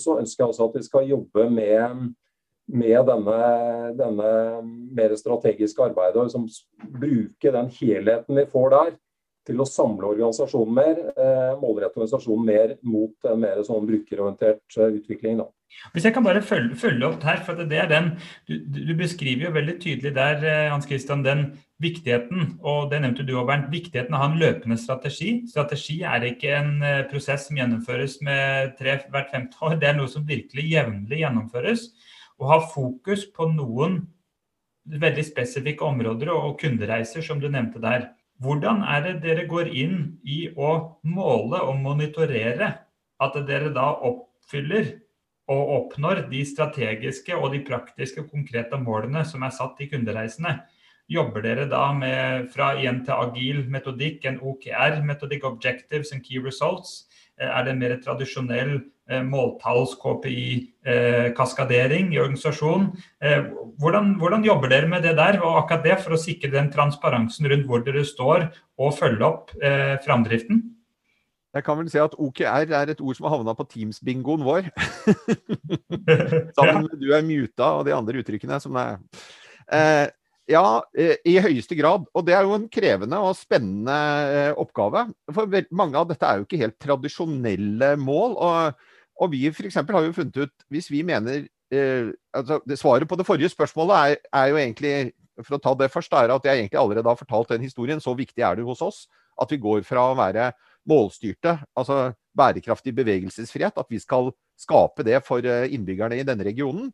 så ønsker jeg også at vi skal jobbe med med denne, denne, mer strategiske arbeidet, og liksom bruke den helheten vi får der, til å samle organisasjonen mer, eh, målrette organisasjonen mer mot en mer sånn brukerorientert eh, utvikling. Da. Hvis jeg kan bare følge, følge opp her, for det er den, du, du, beskriver jo veldig tydelig der eh, Hans Christian, den viktigheten, og det nevnte du også, Bernt, viktigheten av å ha en løpende strategi. Strategi er ikke en prosess som gjennomføres med tre hvert femte år, det er noe som virkelig jevnlig gjennomføres å ha fokus på noen veldig spesifikke områder og kundereiser, som du nevnte der. Hvordan er det dere går inn i å måle og monitorere at dere da oppfyller og oppnår de strategiske og de praktiske konkrete målene som er satt i kundereisene? Jobber dere da med fra igjen til agil metodikk, en OKR, metodikk Objectives and Key Results? Er det mer tradisjonell måltalls-KPI-kaskadering i organisasjonen? Hvordan, hvordan, jobber dere med det der, og akkurat det for å sikre den transparensen rundt hvor dere står, og følge opp framdriften? Jeg kan vel si at OKR er et ord som har havna på Teams-bingoen vår. Sammen med 'du er muta' og de andre uttrykkene som er eh, Ja, eh, i høyeste grad. Og det er jo en krevende og spennende eh, oppgave. For mange av dette er jo ikke helt tradisjonelle mål. Og, og vi f.eks. har jo funnet ut, hvis vi mener eh, altså, Svaret på det forrige spørsmålet er, er, jo egentlig for å ta det først, er at jeg egentlig allerede har fortalt den historien. Så viktig er det hos oss at vi går fra å være målstyrte, altså bærekraftig bevegelsesfrihet, at vi skal skape det for eh, innbyggerne i denne regionen.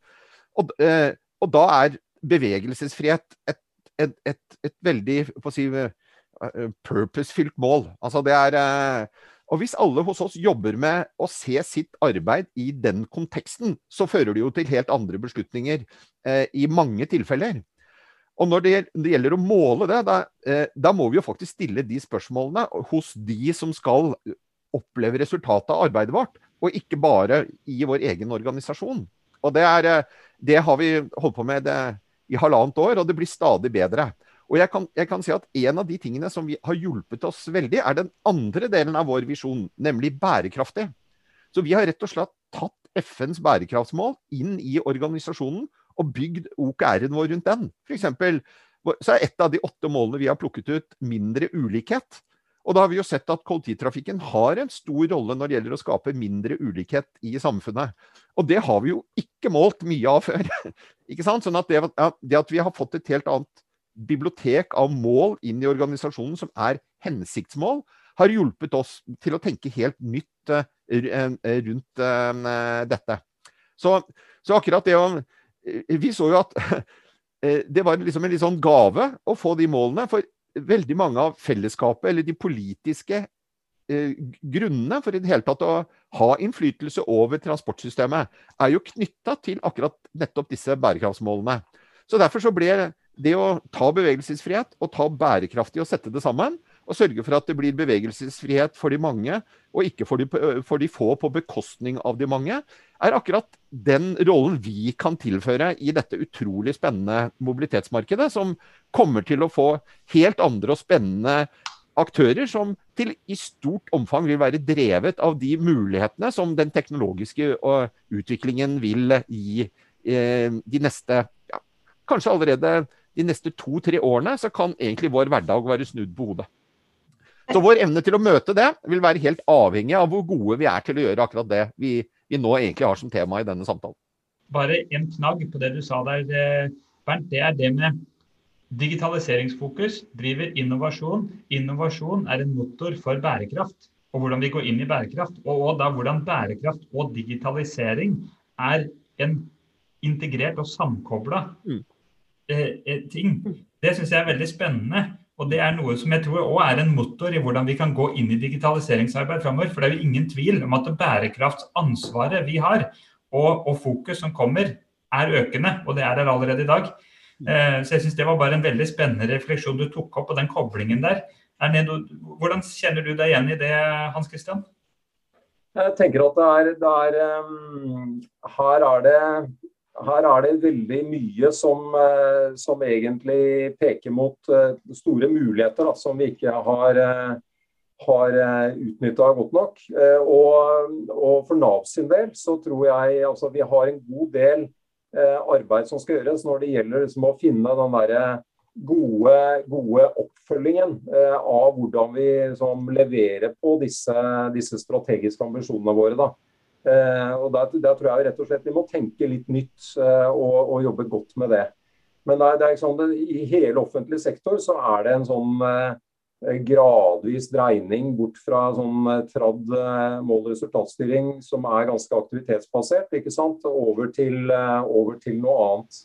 Og, eh, og da er bevegelsesfrihet et, et, et, et veldig si, eh, purpose-fylt mål. Altså det er og hvis alle hos oss jobber med å se sitt arbeid i den konteksten, så fører det jo til helt andre beslutninger eh, i mange tilfeller. Og når det, gjelder å måle det, da, eh, da, må vi jo faktisk stille de spørsmålene hos de som skal oppleve resultatet av arbeidet vårt, og ikke bare i vår egen organisasjon. Og det, er, eh, det har vi holdt på med det, i halvannet år, og det blir stadig bedre. Og jeg kan, jeg kan, si at En av de tingene som har hjulpet oss veldig, er den andre delen av vår visjon, nemlig bærekraftig. Så vi har rett og slett tatt FNs bærekraftsmål inn i organisasjonen og bygd OKR-en vår rundt den. Eksempel, så er et av de åtte målene vi har plukket ut, mindre ulikhet. Og da har vi jo sett at kollektivtrafikken har en stor rolle når det gjelder å skape mindre ulikhet i samfunnet. Og det har vi jo ikke målt mye av før. ikke sant? Sånn at det, det, at vi har fått et helt annet bibliotek av mål inn i organisasjonen som er hensiktsmål, har hjulpet oss til å tenke helt nytt uh, rundt uh, dette. Så, så akkurat det Eh, vi så jo at eh, det var liksom en litt sånn gave å få de målene. For veldig mange av fellesskapet, eller de politiske eh, grunnene for i det hele tatt å ha innflytelse over transportsystemet, er jo knytta til akkurat nettopp disse bærekraftsmålene. Så derfor så ble det å ta bevegelsesfrihet og ta bærekraftig og sette det sammen, og sørge for at det blir bevegelsesfrihet for de mange, og ikke for de, for de, få på bekostning av de mange, er akkurat den rollen vi kan tilføre i dette utrolig spennende mobilitetsmarkedet, som kommer til å få helt andre og spennende aktører som til i stort omfang vil være drevet av de mulighetene som den teknologiske utviklingen vil gi eh, de neste ja, Kanskje allerede de neste to-tre årene så kan egentlig vår hverdag være snudd på hodet. Så vår evne til å møte det vil være helt avhengig av hvor gode vi er til å gjøre akkurat det vi, vi nå egentlig har som tema i denne samtalen. Bare en knagg på det du sa der, eh, Bernt. Det er det med digitaliseringsfokus driver innovasjon. Innovasjon er en motor for bærekraft og hvordan vi går inn i bærekraft. Og, og da hvordan bærekraft og digitalisering er en integrert og samkobla mm. Eh, eh ting. Det syns jeg er veldig spennende. Og Det er noe som jeg tror også er en motor i hvordan vi kan gå inn i digitaliseringsarbeid framover. For det er jo ingen tvil om at det bærekraftsansvaret vi har, og, og, fokus som kommer, er økende. Og det er der allerede i dag. Eh, så jeg syns det var bare en veldig spennende refleksjon du tok opp, og den koblingen der. Noe, hvordan kjenner du deg igjen i det, Hans Christian? Jeg tenker at det er, det er um, Her er det her er det veldig mye som, eh, som egentlig peker mot eh, store muligheter da, som vi ikke har, eh, har utnytta godt nok. Og, og, for Nav sin del så tror jeg altså, vi har en god del arbeid som skal gjøres når det gjelder liksom, å finne den derre gode, gode oppfølgingen av hvordan vi liksom, leverer på disse, disse strategiske ambisjonene våre. da. Eh, og der, tror jeg rett og slett vi må tenke litt nytt eh, og, og jobbe godt med det. Men det er, er sånn, i hele offentlig sektor så er det en sånn eh, gradvis dreining bort fra sånn tradd mål-resultatstyring som er ganske aktivitetsbasert, ikke sant? Over, til, over til noe annet.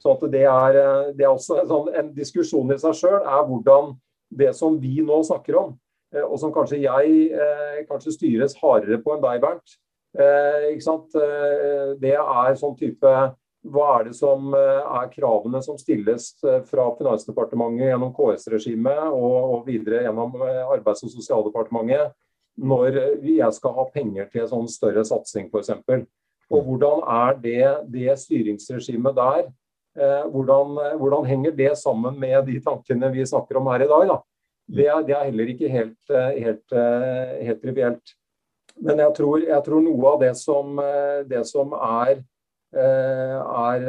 Så det er, det er også en, sånn, en diskusjon i seg sjøl, er hvordan det som vi nå snakker om, og som kanskje jeg kanskje styres hardere på enn deg, Bernt, Eh? Eh, det er sånn type Hva er det som eh, er kravene som stilles fra Finansdepartementet gjennom KS-regimet og, videre gjennom Arbeids- og sosialdepartementet når jeg skal ha penger til sånn større satsing f.eks. Og hvordan er det, det styringsregimet der? Hvordan, hvordan, henger det sammen med de tankene vi snakker om her i dag? Da? Det, er, det er heller ikke helt, helt, helt trivielt. Men jeg tror, jeg tror, noe av det som, det som er, er,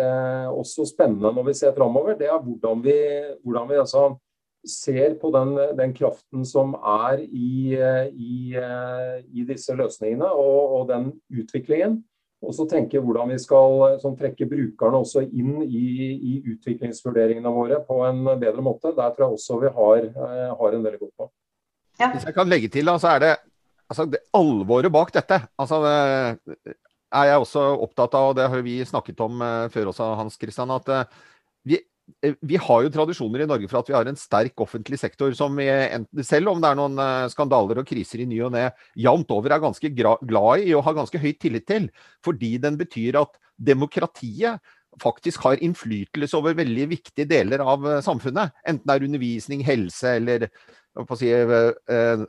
også spennende når vi ser framover, det er hvordan vi, hvordan vi altså ser på den, den, kraften som er i, i, i disse løsningene og, og, den utviklingen. Og så tenke hvordan vi skal sånn, trekke brukerne også inn i, i, utviklingsvurderingene våre på en bedre måte. Der tror jeg også vi har, eh, har en del å gå på. Ja. Hvis jeg kan legge til, så er det, altså, det alvoret bak dette. Altså, det er jeg også opptatt av, og det har vi snakket om uh, før også, Hans Christian. at uh, vi, Eh, vi har jo tradisjoner i Norge for at vi har en sterk offentlig sektor som vi, selv om det er noen eh, skandaler og kriser i ny og ne, jevnt over er ganske glad i og har ganske høy tillit til. Fordi den betyr at demokratiet faktisk har innflytelse over veldig viktige deler av eh, samfunnet. Enten det er undervisning, helse eller si, eh,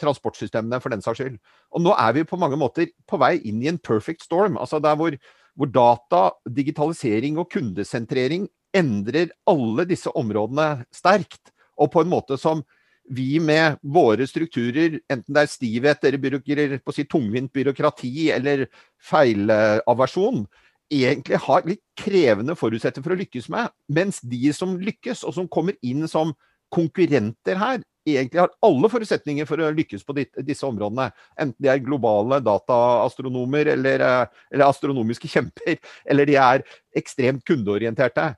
transportsystemene, for den saks skyld. Og nå er vi på mange måter på vei inn i en perfect storm. altså der hvor, hvor data, digitalisering og kundesentrering endrer alle disse områdene sterkt. Og på en måte som vi med våre strukturer, enten det er stivhet eller på si, tungvint byråkrati eller feilaversjon, egentlig har litt krevende forutsetninger for å lykkes med. Mens de som lykkes, og som kommer inn som konkurrenter her, egentlig har alle forutsetninger for å lykkes på disse områdene. Enten de er globale dataastronomer eller, eh, eller astronomiske kjemper, eller de er ekstremt kundeorienterte.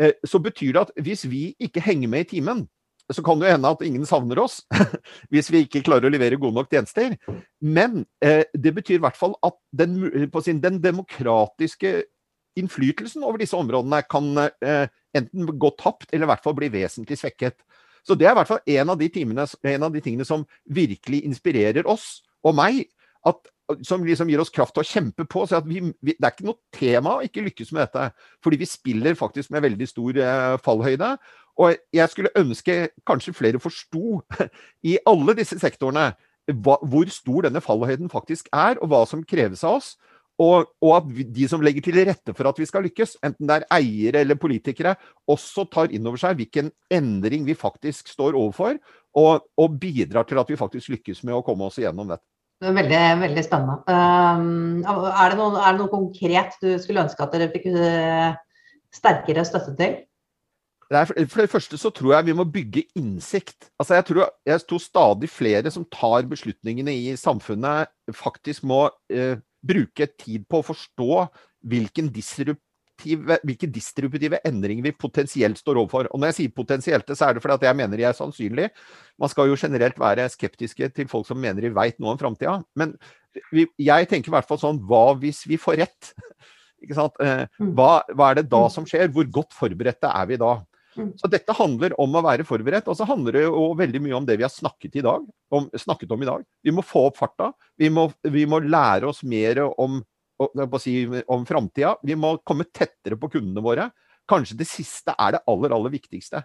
Eh, så betyr det at hvis vi ikke henger med i timen, så kan det hende at ingen savner oss hvis vi ikke klarer å levere gode nok tjenester. Men eh, det betyr i hvert fall at den, sin, den demokratiske innflytelsen over disse områdene kan eh, enten gå tapt eller i hvert fall bli vesentlig svekket. Så det er i hvert fall en av de, timene, en av de tingene som virkelig inspirerer oss og meg. At som liksom gir oss kraft til å kjempe på. så vi, vi, Det er ikke noe tema å ikke lykkes med dette. Fordi vi spiller faktisk med veldig stor eh, fallhøyde. Og jeg skulle ønske kanskje flere forsto i alle disse sektorene hva, hvor stor denne fallhøyden faktisk er, og hva som kreves av oss. Og, og, at de som legger til rette for at vi skal lykkes, enten det er eiere eller politikere, også tar inn over seg hvilken endring vi faktisk står overfor, og, og bidrar til at vi faktisk lykkes med å komme oss igjennom dette. Veldig, veldig spennende. Um, er, det noe, er, det noe, konkret du skulle ønske at dere fikk uh, sterkere støtte til? For det første så tror jeg vi må bygge innsikt. Altså jeg tror, jeg tror stadig flere som tar beslutningene i samfunnet, faktisk må uh, bruke tid på å forstå hvilken disrupt hvilke distributive endringer vi potensielt står overfor. Og Når jeg sier potensielt, så er det fordi at jeg mener de er sannsynlig. Man skal jo generelt være skeptiske til folk som mener de veit noe om framtida. Men jeg tenker i hvert fall sånn Hva hvis vi får rett? Eh, mm. Hva, hva, er det da mm. som skjer? Hvor godt forberedte er vi da? Mm. Så dette handler om å være forberedt, og så handler det jo veldig mye om det vi har snakket, i dag, om, snakket om i dag. Vi må få opp farta. Vi må, vi må lære oss mer om si, om framtida. Vi må komme tettere på kundene våre. Kanskje det siste er det aller, aller viktigste.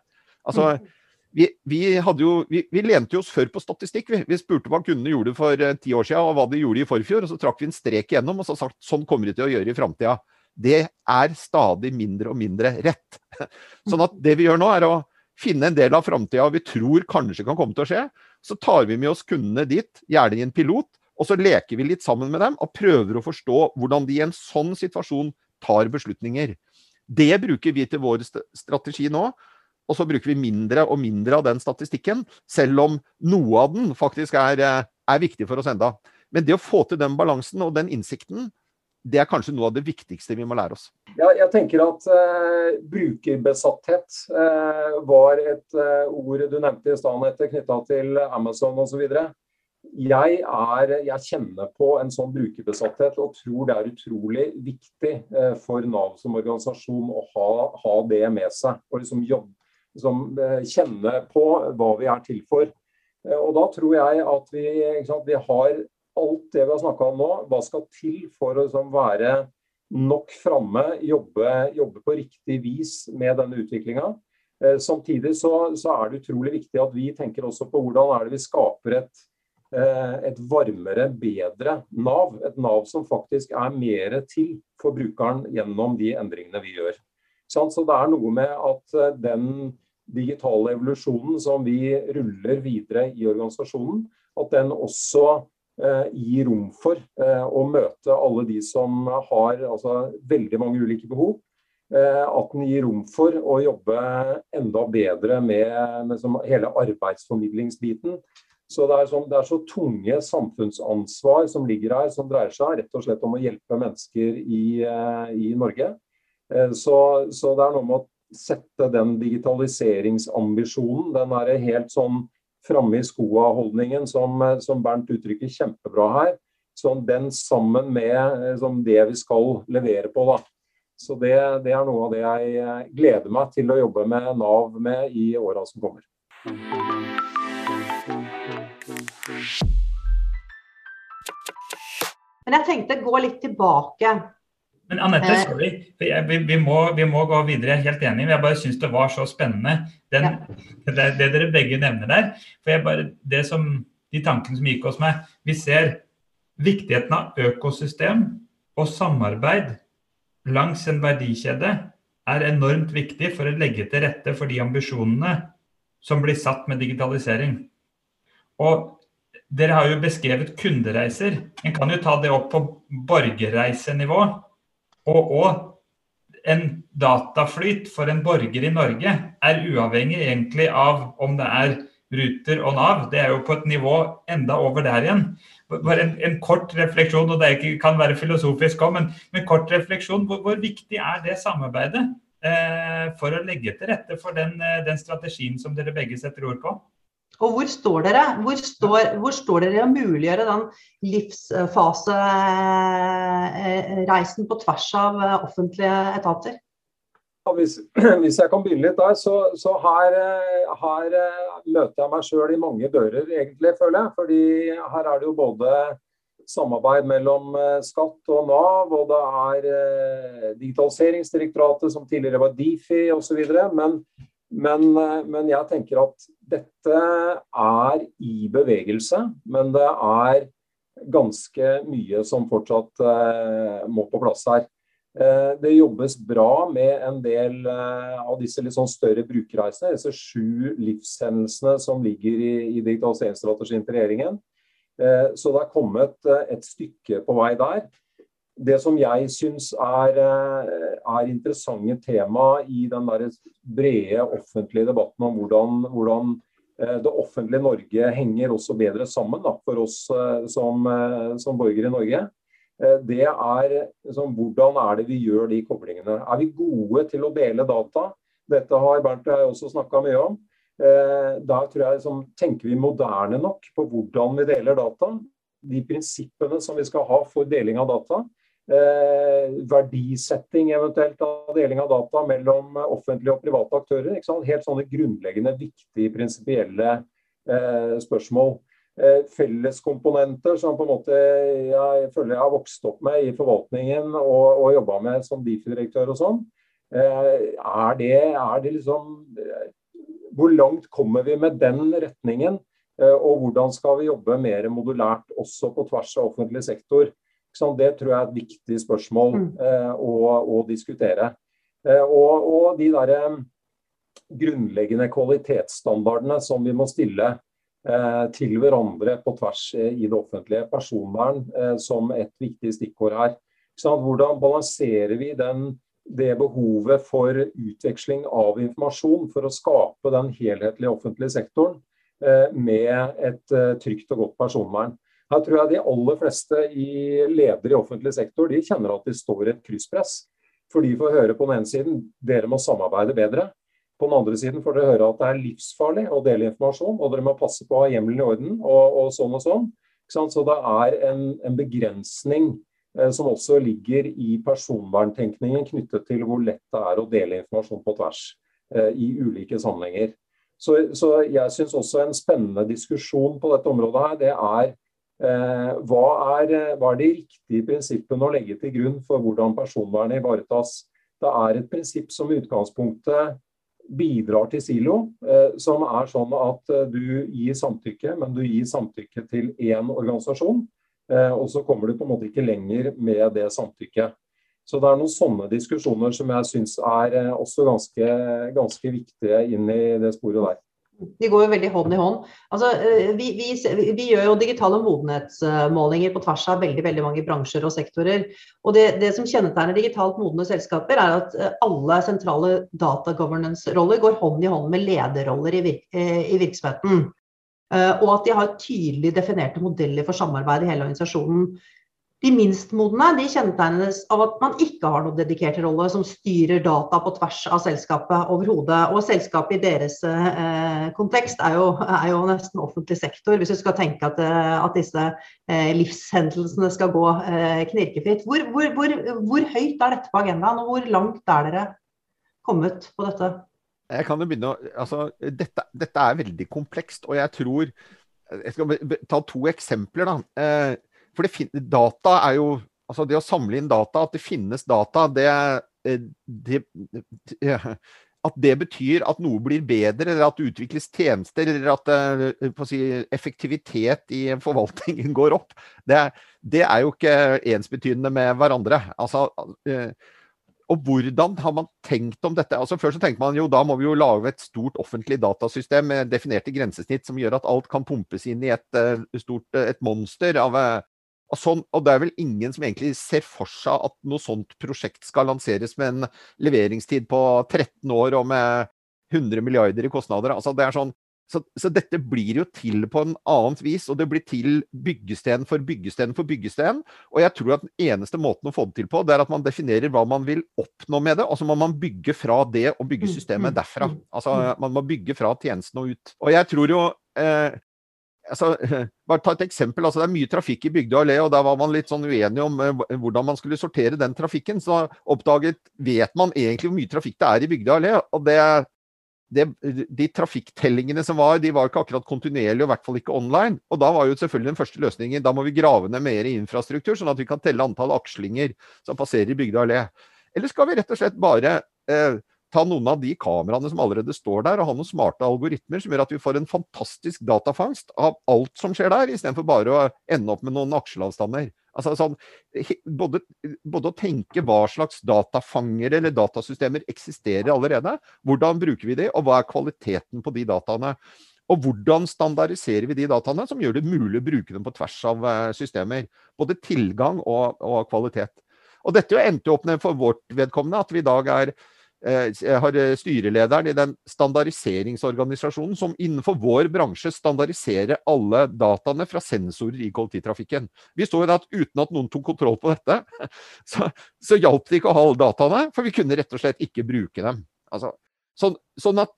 Altså, mm. vi, vi, jo, vi, vi, lente oss før på statistikk. Vi, vi spurte hva kundene gjorde for uh, ti år siden, og hva de gjorde i forfjor. og Så trakk vi en strek igjennom og så sagt sånn kommer de til å gjøre i framtida. Det er stadig mindre og mindre rett. Sånn at det vi gjør nå, er å finne en del av framtida vi tror kanskje kan komme til å skje. Så tar vi med oss kundene dit, gjerne i en pilot, og så leker vi litt sammen med dem og prøver å forstå hvordan de i en sånn situasjon tar beslutninger. Det bruker vi til vår strategi nå. Og så bruker vi mindre og mindre av den statistikken, selv om noe av den faktisk er, eh, er viktig for oss enda. Men det å få til den balansen og den innsikten, det er kanskje noe av det viktigste vi må lære oss. Ja, jeg tenker at uh, brukerbesatthet uh, var et uh, ord du nevnte i stad, knytta til Amazon osv jeg, er, jeg, kjenner på en sånn brukerbesatthet og tror det er utrolig viktig eh, for Nav som organisasjon å ha, ha det med seg. Og liksom jobbe, liksom, eh, kjenne på hva vi er til for. Eh, og Da tror jeg at vi, sant, vi har alt det vi har snakka om nå. Hva skal til for å liksom, være nok framme, jobbe, jobbe, på riktig vis med denne utviklinga. Samtidig så, så, er det utrolig viktig at vi tenker også på hvordan er det vi skaper et et varmere, bedre Nav. Et Nav som faktisk er mer til for brukeren gjennom de endringene vi gjør. Så det er noe med at den digitale evolusjonen som vi ruller videre i organisasjonen, at den også eh, gir rom for eh, å møte alle de som har altså, veldig mange ulike behov. Eh, at den gir rom for å jobbe enda bedre med, med hele arbeidsformidlingsbiten. Så det er, sånn, det er, så tunge samfunnsansvar som ligger her, som dreier seg rett og slett om å hjelpe mennesker i, i Norge. Så, så, det er noe med å sette den digitaliseringsambisjonen, den er helt sånn framme i skoa-holdningen som, eh, som, Bernt uttrykker kjempebra her. Sånn, den sammen med sånn, det vi skal levere på. Da. Så det, det, er noe av det jeg eh, gleder meg til å jobbe med Nav med i åra som kommer. Men jeg tenkte å gå litt tilbake men Anette, eh. sorry. Vi, vi, må, vi, må, gå videre. Jeg er helt enig. Jeg bare syns det var så spennende, den, ja. det, det, dere begge nevner der. For jeg bare, det som, De tankene som gikk hos meg. Vi ser viktigheten av økosystem og samarbeid langs en verdikjede er enormt viktig for å legge til rette for de ambisjonene som blir satt med digitalisering. Og dere har jo beskrevet kundereiser. En kan jo ta det opp på borgerreisenivå. Og, òg en dataflyt for en borger i Norge er uavhengig egentlig av om det er Ruter og Nav. Det er jo på et nivå enda over der igjen. Bare en, en kort refleksjon, og det ikke, kan være filosofisk òg, men, men, kort refleksjon. Hvor, hvor, viktig er det samarbeidet eh, for å legge til rette for den, eh, den strategien som dere begge setter ord på? Og hvor står dere? Hvor står, hvor står dere i å muliggjøre den livsfasereisen på tvers av eh, offentlige etater? Hvis, hvis, jeg kan begynne litt der, så, så her, eh, her, eh, møter jeg meg sjøl i mange dører, egentlig, føler jeg. Fordi her er det jo både samarbeid mellom skatt og Nav, og det er Digitaliseringsdirektoratet, som tidligere var Difi osv. Men men, eh, men, jeg tenker at dette er i bevegelse, men det er ganske mye som fortsatt eh, må på plass her. Eh, det jobbes bra med en del eh, av disse litt sånn større brukerreisene. Disse sju livshendelsene som ligger i, i digitaliseringsstrategien til regjeringen. Så det er kommet et stykke på vei der det som jeg syns er, eh, er, interessante tema i den der brede offentlige debatten om hvordan, hvordan, eh, det offentlige Norge henger også bedre sammen da, for oss eh, som, som borgere i Norge, det er liksom, hvordan er det vi gjør de koblingene. Er vi gode til å dele data? Dette har Bernt og jeg også snakka mye om. Der tror jeg liksom, tenker vi moderne nok på hvordan vi deler data. De prinsippene som vi skal ha for deling av data verdisetting eventuelt av deling av data mellom offentlige og private aktører. Helt sånne grunnleggende, viktige, prinsipielle eh, spørsmål. Eh, felleskomponenter som på en måte jeg føler jeg har vokst opp med i forvaltningen og, og jobba med som Difi-direktør og sånn. Eh, er, det, er det liksom eh, Hvor langt kommer vi med den retningen? Eh, og hvordan skal vi jobbe mer modulært også på tvers av offentlig sektor? Det tror jeg er et viktig spørsmål mm. eh, å, å, diskutere. Eh, og, og, de der eh, grunnleggende kvalitetsstandardene som vi må stille eh, til hverandre på tvers eh, i det offentlige. Personvern eh, som et viktig stikkord her. Hvordan balanserer vi den, det behovet for utveksling av informasjon for å skape den helhetlige offentlige sektoren med et trygt og godt personvern? Her tror jeg de aller fleste i ledere i offentlig sektor de kjenner at de står i et krysspress. For de får høre på den ene siden dere må samarbeide bedre. På den andre siden får dere høre at det er livsfarlig å dele informasjon, og dere må passe på å ha hjemmelen i orden, og, og sånn og sånn. Så det er en, en begrensning eh, som også ligger i personverntenkningen knyttet til hvor lett det er å dele informasjon på tvers eh, i ulike sammenhenger. Så, så jeg syns også en spennende diskusjon på dette området her, det er hva er, hva er de riktige prinsippene å legge til grunn for hvordan personvernet ivaretas? Det er et prinsipp som i utgangspunktet bidrar til silo, eh, som er sånn at eh, du gir samtykke, men du gir samtykke til én organisasjon. Eh, og så kommer du på en måte ikke lenger med det samtykket. Så det er noen sånne diskusjoner som jeg syns er også ganske, ganske viktige inn i det sporet der. De går jo veldig hånd i hånd. Altså, eh, vi, vi, vi, gjør jo digitale modenhetsmålinger på tvers av veldig veldig mange bransjer og sektorer. Og det, det som kjennetegner digitalt modne selskaper, er at eh, alle sentrale data governance-roller går hånd i hånd med lederroller i, eh, i virksomheten. Og at de har tydelig definerte modeller for samarbeid i hele organisasjonen. De minst modne de kjennetegnes av at man ikke har noen dedikert rolle som styrer data på tvers av selskapet overhodet. Og selskapet i deres eh, kontekst er jo, er jo, nesten offentlig sektor, hvis du skal tenke at, eh, at disse eh, livshendelsene skal gå eh, knirkefritt. Hvor, hvor, hvor, hvor, høyt er dette på agendaen, og hvor langt er dere kommet på dette? Jeg kan jo begynne å, altså, dette, dette er veldig komplekst, og jeg tror Jeg skal ta to eksempler. da. For det, data er jo Altså det å samle inn data, at det finnes data, det, eh, det, det at det betyr at noe blir bedre, eller at det utvikles tjenester, eller at eh, si, effektivitet i forvaltningen går opp, det, det, er jo ikke ensbetydende med hverandre. Altså, eh, og hvordan har man tenkt om dette? Altså Før så tenkte man jo da må vi jo lage et stort offentlig datasystem med definerte grensesnitt som gjør at alt kan pumpes inn i et, stort, et monster av sånn, og, det er vel ingen som egentlig ser for seg at noe sånt prosjekt skal lanseres med en leveringstid på 13 år og med 100 milliarder i kostnader. Altså, det er sånn, så, så, dette blir jo til på en annet vis, og det blir til byggesten for byggesten for byggesten. Og jeg tror at den eneste måten å få det til på, det er at man definerer hva man vil oppnå med det. Og så må man bygge fra det og bygge mm, systemet mm, derfra. Mm, altså man må bygge fra tjenesten og ut. Og jeg tror jo eh, altså, bare ta et eksempel. Altså, det er mye trafikk i Bygdøy allé, og der var man litt sånn uenig om eh, hvordan man skulle sortere den trafikken. Så oppdaget vet man egentlig hvor mye trafikk det er i Bygdøy allé. Og det, det, de trafikktellingene som var, de var ikke akkurat kontinuerlige, og i hvert fall ikke online. Og da var jo selvfølgelig den første løsningen da må vi grave ned mer infrastruktur, sånn at vi kan telle antall akslinger som passerer i Bygdøy allé. Eller skal vi rett og slett bare uh, ta noen av de kameraene som allerede står der, og ha noen smarte algoritmer som gjør at vi får en fantastisk datafangst av alt som skjer der, istedenfor bare å ende opp med noen aksjeavstander. Altså, sånn, både, både, å tenke hva slags datafangere eller datasystemer eksisterer allerede, hvordan bruker vi de, og hva er kvaliteten på de dataene. Og hvordan standardiserer vi de dataene som gjør det mulig å bruke dem på tvers av eh, systemer. Både tilgang og, og kvalitet. Og dette endte jo opp for vårt vedkommende at vi i dag er har eh, styrelederen i den standardiseringsorganisasjonen som innenfor vår bransje standardiserer alle dataene fra sensorer i kollektivtrafikken. Vi så jo at uten at noen tok kontroll på dette, så, så hjalp det ikke å ha alle dataene, for vi kunne rett og slett ikke bruke dem. Altså, så, sånn at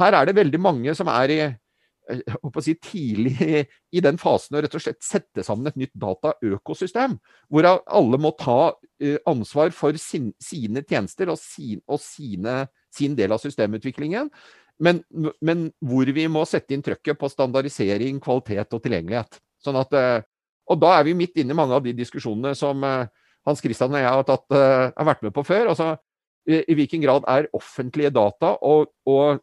her er det veldig mange som er i Eh, si, tidlig i den fasen å rett og slett sette sammen et nytt dataøkosystem. Hvor alle må ta eh, ansvar for sin, sine tjenester og, sin, og sine, sin, del av systemutviklingen. Men, men, hvor vi må sette inn trøkket på standardisering, kvalitet og tilgjengelighet. Sånn at, eh, og da er vi midt inne i mange av de diskusjonene som Hans Christian og jeg har, tatt, har vært med på før. altså i hvilken grad er offentlige data og, og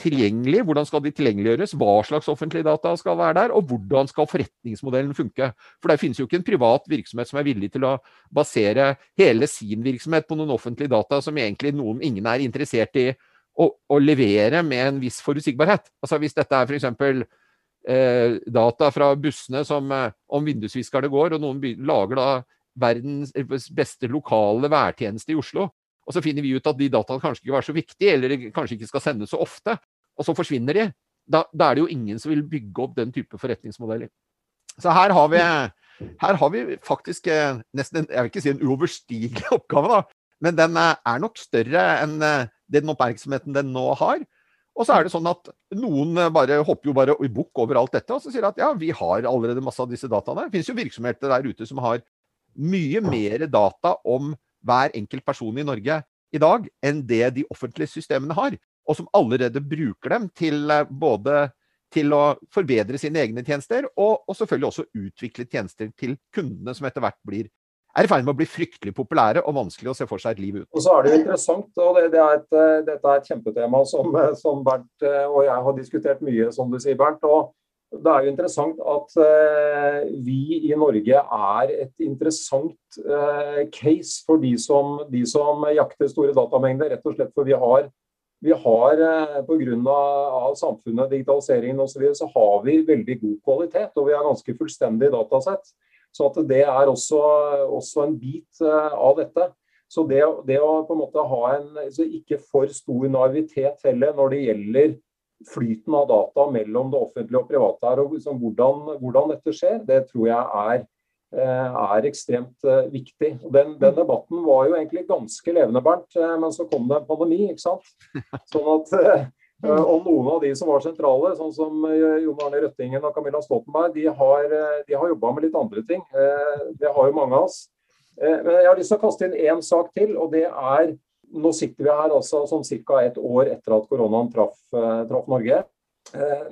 tilgjengelig, hvordan skal de tilgjengeliggjøres, hva slags offentlige data skal være der, og hvordan skal forretningsmodellen funke. For det finnes jo ikke en privat virksomhet som er villig til å basere hele sin virksomhet på noen offentlige data som egentlig noen ingen er interessert i å, å levere med en viss forutsigbarhet. Altså Hvis dette er f.eks. Eh, data fra bussene som, eh, om vindusviskerne går, og noen lager da verdens beste lokale værtjeneste i Oslo, og så finner vi ut at de dataene kanskje ikke var så viktige, eller kanskje ikke skal sendes så ofte. Og så forsvinner de. Da, da er det jo ingen som vil bygge opp den type forretningsmodeller. Så her har vi, her har vi faktisk eh, nesten en, jeg vil ikke si en uoverstigelig oppgave, da. Men den eh, er nok større enn eh, den oppmerksomheten den nå har. Og så er det sånn at noen bare hopper jo bare i bukk over alt dette og så sier at ja, vi har allerede masse av disse dataene. Det finnes jo virksomheter der ute som har mye mer data om hver enkelt person i Norge i dag enn det de offentlige systemene har. Og som allerede bruker dem til eh, både til å forbedre sine egne tjenester, og, og selvfølgelig også utvikle tjenester til kundene, som etter hvert blir er i ferd med å bli fryktelig populære og vanskelig å se for seg et liv ut. Og så er det jo interessant, og det, det er et, eh, Dette er et kjempetema som, eh, som, Bernt og jeg har diskutert mye, som du sier, Bernt. og Det er jo interessant at eh, vi i Norge er et interessant eh, case for de som, de som jakter store datamengder. Rett og slett for vi har vi har eh, Pga. samfunnet, digitaliseringen osv. Så, videre, så har vi veldig god kvalitet, og vi har ganske fullstendig datasett. Så det er også, også en bit eh, av dette. Så det, det, å på en måte ha en ikke for stor naivitet heller når det gjelder flyten av data mellom det offentlige og private her, og liksom hvordan, hvordan, dette skjer, det tror jeg er, eh, er ekstremt eh, viktig. Den, den, debatten var jo egentlig ganske levende, Bernt, men så kom det en pandemi. ikke sant? Sånn at Eh, og noen av de som var sentrale, sånn som eh, Jon Arne Røttingen og Camilla Stoltenberg, de har, eh, de har jobba med litt andre ting. Det har jo mange av oss. Men jeg har lyst til å kaste inn én sak til, og det er Nå sitter vi her altså sånn ca. et år etter at koronaen traff, traff Norge.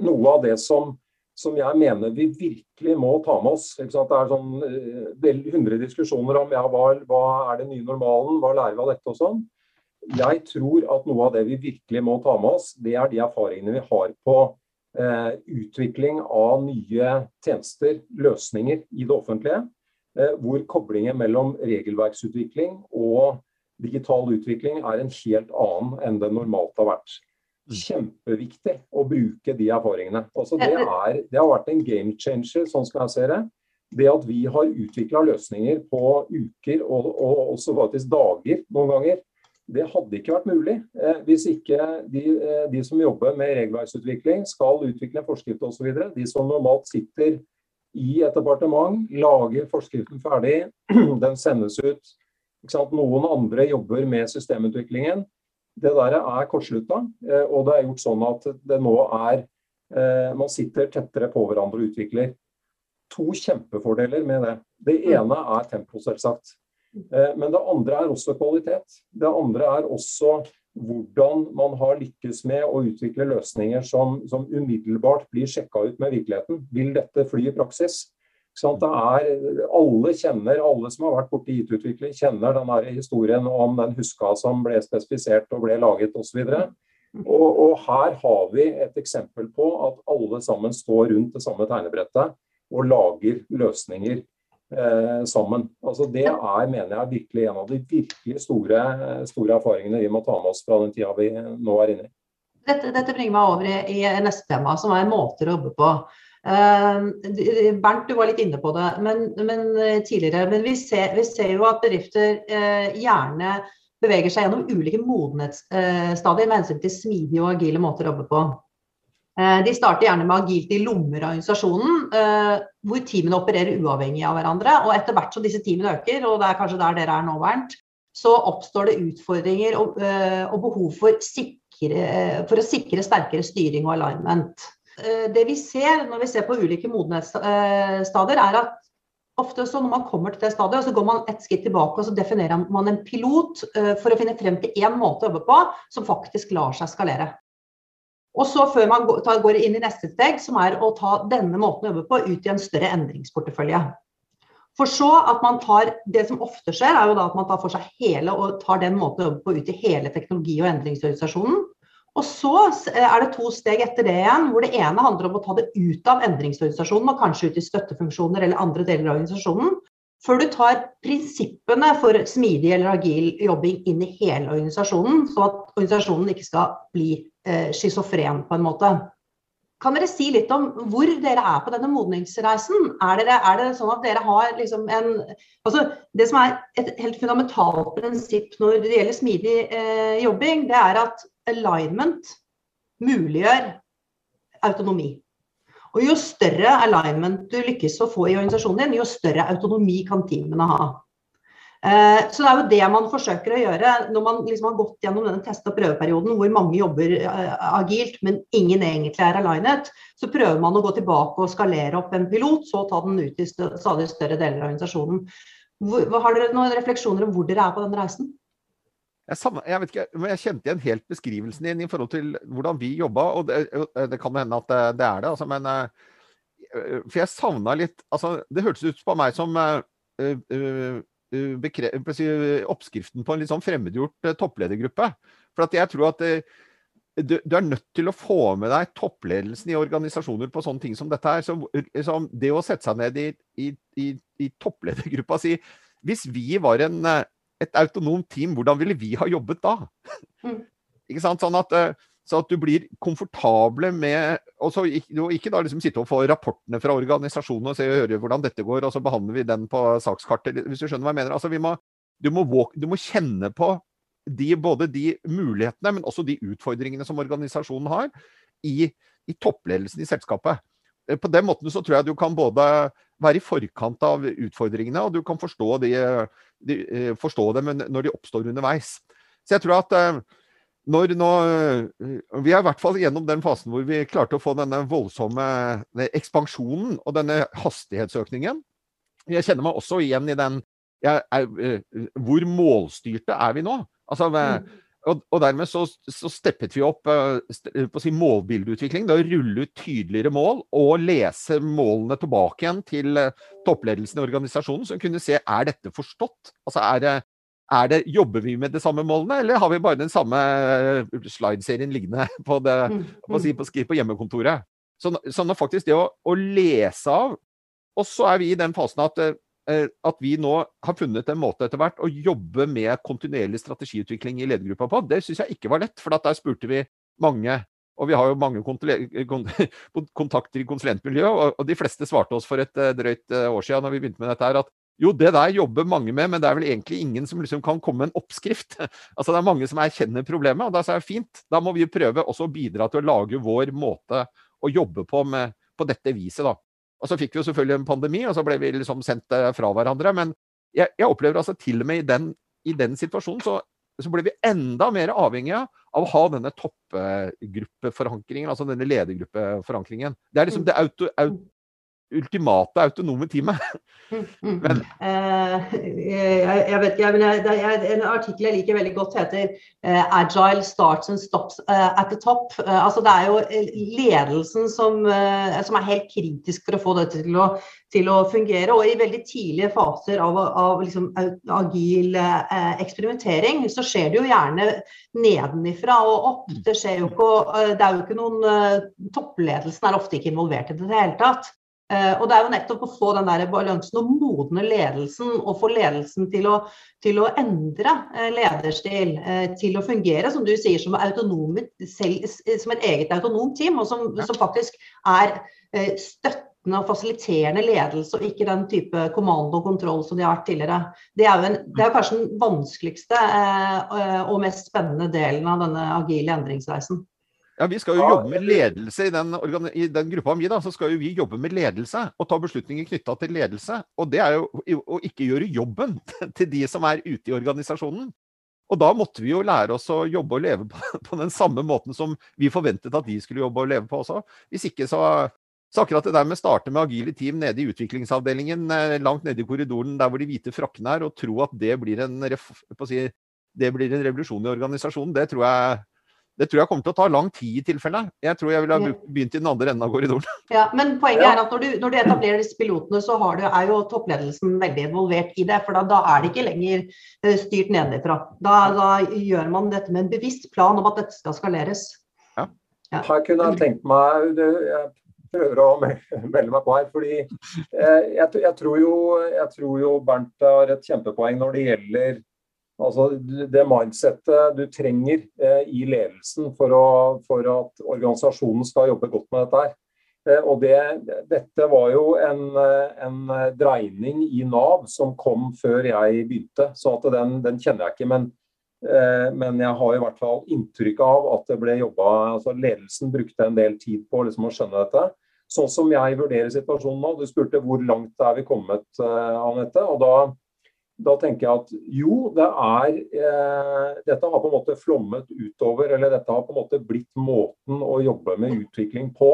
Noe av det som, som, jeg mener vi virkelig må ta med oss Det er sånn 100 diskusjoner om ja, hva, hva er den nye normalen, hva lærer vi av dette og sånn. Jeg tror at noe av det vi virkelig må ta med oss, det er de erfaringene vi har på eh, utvikling av nye tjenester, løsninger i det offentlige. Eh, hvor koblingen mellom regelverksutvikling og digital utvikling er en helt annen enn det normalt har vært. Kjempeviktig å bruke de erfaringene. Altså det, er, det har vært en game changer, sånn som jeg ser det det at vi har utvikla løsninger på uker og, og, også faktisk dager noen ganger, det hadde ikke vært mulig eh, hvis ikke de, eh, de, som jobber med regelverksutvikling, skal utvikle en forskrift osv. De som normalt sitter i et departement, lager forskriften ferdig, den sendes ut. Noen andre jobber med systemutviklingen. Det der er kortslutta, eh, og det er gjort sånn at det nå er Man sitter tettere på hverandre og utvikler. To kjempefordeler med det. Det mm. ene er tempo, selvsagt. Eh, men det andre er også kvalitet. Det andre er også hvordan man har lykkes med å utvikle løsninger som, som umiddelbart blir sjekka ut med virkeligheten. Vil dette fly i praksis? Er, alle kjenner, alle som har vært borti IT-utvikling, kjenner denne historien om den huska som ble spesifisert og ble laget osv. Og, og her har vi et eksempel på at alle sammen står rundt det samme tegnebrettet og lager løsninger eh, sammen. Altså Det er mener jeg, virkelig en av de virkelig store, store, erfaringene vi må ta med oss fra den tida vi nå er inne i. Dette, dette bringer meg over i, i, neste tema, som er måter å jobbe på. Uh, Bernt, du var litt inne på det men, men eh, tidligere. Men vi ser, vi ser, jo at bedrifter uh, gjerne beveger seg gjennom ulike modenhetsstadier med hensyn til smidige og agile måter å jobbe på. Eh, de starter gjerne med agilt i lommer av organisasjonen, eh, hvor teamene opererer uavhengig av hverandre. og Etter hvert som disse teamene øker, og det er kanskje der dere er nå, Bernt, så oppstår det utfordringer og, eh, og behov for, sikre, for, å sikre sterkere styring og alignment. Det vi ser når vi ser på ulike modenhetsstadier, er at ofte så når man kommer til det stadiet, så går man et skritt tilbake og så definerer man en pilot for å finne frem til én måte å jobbe på som faktisk lar seg skalere. Og så før man går inn i neste steg, som er å ta denne måten å jobbe på ut i en større endringsportefølje. For så at man tar Det som ofte skjer, er jo da at man tar for seg hele og tar den måten å jobbe på ut i hele teknologi- og endringsorganisasjonen. Og så er det to steg etter det igjen, hvor det ene handler om å ta det ut av endringsorganisasjonen og kanskje ut i støttefunksjoner eller andre deler av organisasjonen. Før du tar prinsippene for smidig eller agil jobbing inn i hele organisasjonen, så at organisasjonen ikke skal bli eh, schizofren på en måte. Kan dere si litt om hvor dere er på denne modningsreisen? Er, dere, er det sånn at dere har liksom en altså Det som er et helt fundamentalt prinsipp når det gjelder smidig eh, jobbing, det er at alignment muliggjør autonomi. Og jo større alignment du lykkes å få i organisasjonen din, jo større autonomi kan teamene ha. Eh, så det er jo det man forsøker å gjøre når man liksom har gått gjennom denne test- og prøveperioden hvor mange jobber eh, agilt, men ingen egentlig er alignet. Så prøver man å gå tilbake og skalere opp en pilot, så ta den ut i stadig større deler av organisasjonen. Har dere noen refleksjoner om hvor dere er på den reisen? Jeg, jeg, vet ikke, men jeg kjente igjen helt beskrivelsen din i forhold til hvordan vi jobba. Og det, det kan hende at det, det er det, altså, men uh, For jeg savna litt altså, Det hørtes ut på meg som uh, uh, oppskriften på en litt sånn fremmedgjort toppledergruppe. For at jeg tror at du, du, er nødt til å få med deg toppledelsen i organisasjoner på sånne ting som dette her. Så, så det å sette seg ned i, i, i, i toppledergruppa si Hvis vi var en, et autonomt team, hvordan ville vi ha jobbet da? Mm. ikke sant? Sånn at, så at du blir komfortable med Og så ikke, ikke da liksom sitte og få rapportene fra organisasjonen og se og høre hvordan dette går, og så behandler vi den på sakskartet, hvis du skjønner hva jeg mener. Altså, vi må, du, må walk, du må kjenne på de, både de mulighetene, men også de utfordringene som organisasjonen har, i, i toppledelsen i selskapet. Eh, på den måten så tror jeg du kan både være i forkant av utfordringene, og du kan forstå, de, de, eh, forstå dem når de oppstår underveis. Så jeg tror at eh, når nå Vi er i hvert fall gjennom den fasen hvor vi klarte å få denne voldsomme ekspansjonen og denne hastighetsøkningen. Jeg kjenner meg også igjen i den jeg, er, Hvor målstyrte er vi nå? Altså, mm. Og, og, dermed så, så, steppet vi opp uh, på å si målbildeutvikling. å rulle ut tydeligere mål og lese målene tilbake igjen til uh, toppledelsen i organisasjonen, som kunne se er dette forstått. Altså, er det, er det, jobber vi med de samme målene, eller har vi bare den samme slideserien liggende på, det, mm. på, si, på, på hjemmekontoret? Så, sånn at faktisk det å, å lese av Og så er vi i den fasen at Eh, at vi nå har funnet en måte etter hvert å jobbe med kontinuerlig strategiutvikling i ledergruppa på. Det syns jeg ikke var lett, for der spurte vi mange. Og vi har jo mange kontakter i konsulentmiljøet, og de fleste svarte oss for et eh, drøyt eh, år siden når vi begynte med dette her, at jo, det der jobber mange med, men det er vel egentlig ingen som liksom kan komme med en oppskrift. altså Det er mange som erkjenner problemet, og da er det fint. Da må vi prøve også å bidra til å lage vår måte å jobbe på med, på dette viset. da. Og så fikk vi jo selvfølgelig en pandemi, og så ble vi liksom sendt eh, fra hverandre. Men jeg, jeg opplever altså til og med i den, i den situasjonen så, så, ble vi enda mer avhengige av å ha denne toppgruppeforankringen, altså denne ledergruppeforankringen. Det er liksom mm. det auto, auto, ultimate autonome teamet. Men, uh, jeg, jeg, vet ikke, men jeg, En artikkel jeg liker veldig godt, heter uh, 'Agile starts and stops uh, at the top'. altså Det er jo ledelsen som, som, er helt kritisk for å få dette til å, til å fungere. Og i veldig tidlige faser av, av liksom, agil eksperimentering så skjer det jo gjerne nedenifra og opp. Det, skjer jo ikke, det er jo ikke noen Toppledelsen er ofte ikke involvert i det i det hele tatt. Eh, og det er jo nettopp å få den der balansen og modne ledelsen, og få ledelsen til å, til å endre eh, lederstil, eh, til å fungere, som du sier, som, autonome, selv, som et eget autonomt team, og som, som faktisk er støttende og fasiliterende ledelse, og ikke den type kommando og kontroll som de har vært tidligere. Det er jo en, det er kanskje den vanskeligste og mest spennende delen av denne agile endringsreisen. Ja, Vi skal jo jobbe med ledelse i den, i den gruppa mi. da, så skal jo vi jobbe med ledelse og ta beslutninger knytta til ledelse. Og det er jo å ikke gjøre jobben til de som er ute i organisasjonen. Og da måtte vi jo lære oss å jobbe og leve på, på den samme måten som vi forventet at de skulle jobbe og leve på også. Hvis ikke så så akkurat det der med å starte med agile team nede i utviklingsavdelingen, eh, langt nede i korridoren der hvor de hvite frakkene er, og tro at det blir en, si, det blir en revolusjon i organisasjonen, det tror jeg det tror jeg kommer til å ta lang tid i tilfelle. Jeg tror jeg ville ha begynt i den andre enden av korridoren. Ja, Men poenget er at når du, når du etablerer disse pilotene, så du, er jo toppledelsen veldig involvert i det. For da, da er det ikke lenger uh, styrt nedenfra. Da, da, gjør man dette med en bevisst plan om at dette skal skaleres. Ja. Ja. Her kunne jeg tenkt meg Jeg prøver å melde meg på her. fordi eh, jeg, jeg, tror jo, jeg tror jo Bernt har et kjempepoeng når det gjelder Altså det mindsettet du trenger eh, i ledelsen for, å, for, at organisasjonen skal jobbe godt med dette. her. Eh, og det, dette var jo en, eh, en, dreining i Nav som kom før jeg begynte. Så den, den, kjenner jeg ikke. Men, men, jeg har i hvert fall inntrykk av at det ble jobba altså Ledelsen brukte en del tid på liksom, å skjønne dette. Sånn som jeg vurderer situasjonen nå. Du spurte hvor langt er vi kommet, Anette. og da da tenker jeg at jo, det er eh, Dette har på en måte flommet utover, eller dette har på en måte blitt måten å jobbe med utvikling på.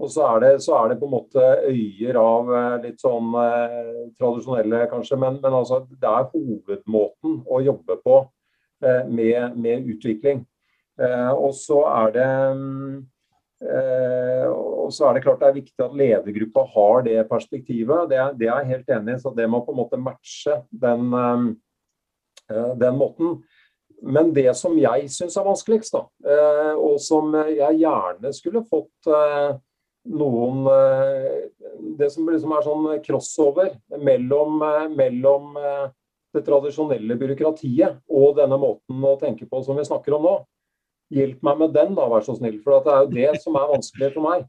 Og så er det, så er det på en måte øyer av eh, litt sånn eh, tradisjonelle, kanskje, men, men, altså, det er hovedmåten å jobbe på eh, med, med, utvikling. Eh, og så er det Eh, og så er det klart det er viktig at ledergruppa har det perspektivet. Det, det er jeg helt enig i. Så det må på en måte matche den, eh, den måten. Men det som jeg syns er vanskeligst, da, eh, og som jeg gjerne skulle fått noen Det som liksom er sånn crossover mellom, mellom det tradisjonelle byråkratiet og denne måten å tenke på som vi snakker om nå. Hjelp meg med den, da, vær så snill. For det er jo det som er vanskelig for meg.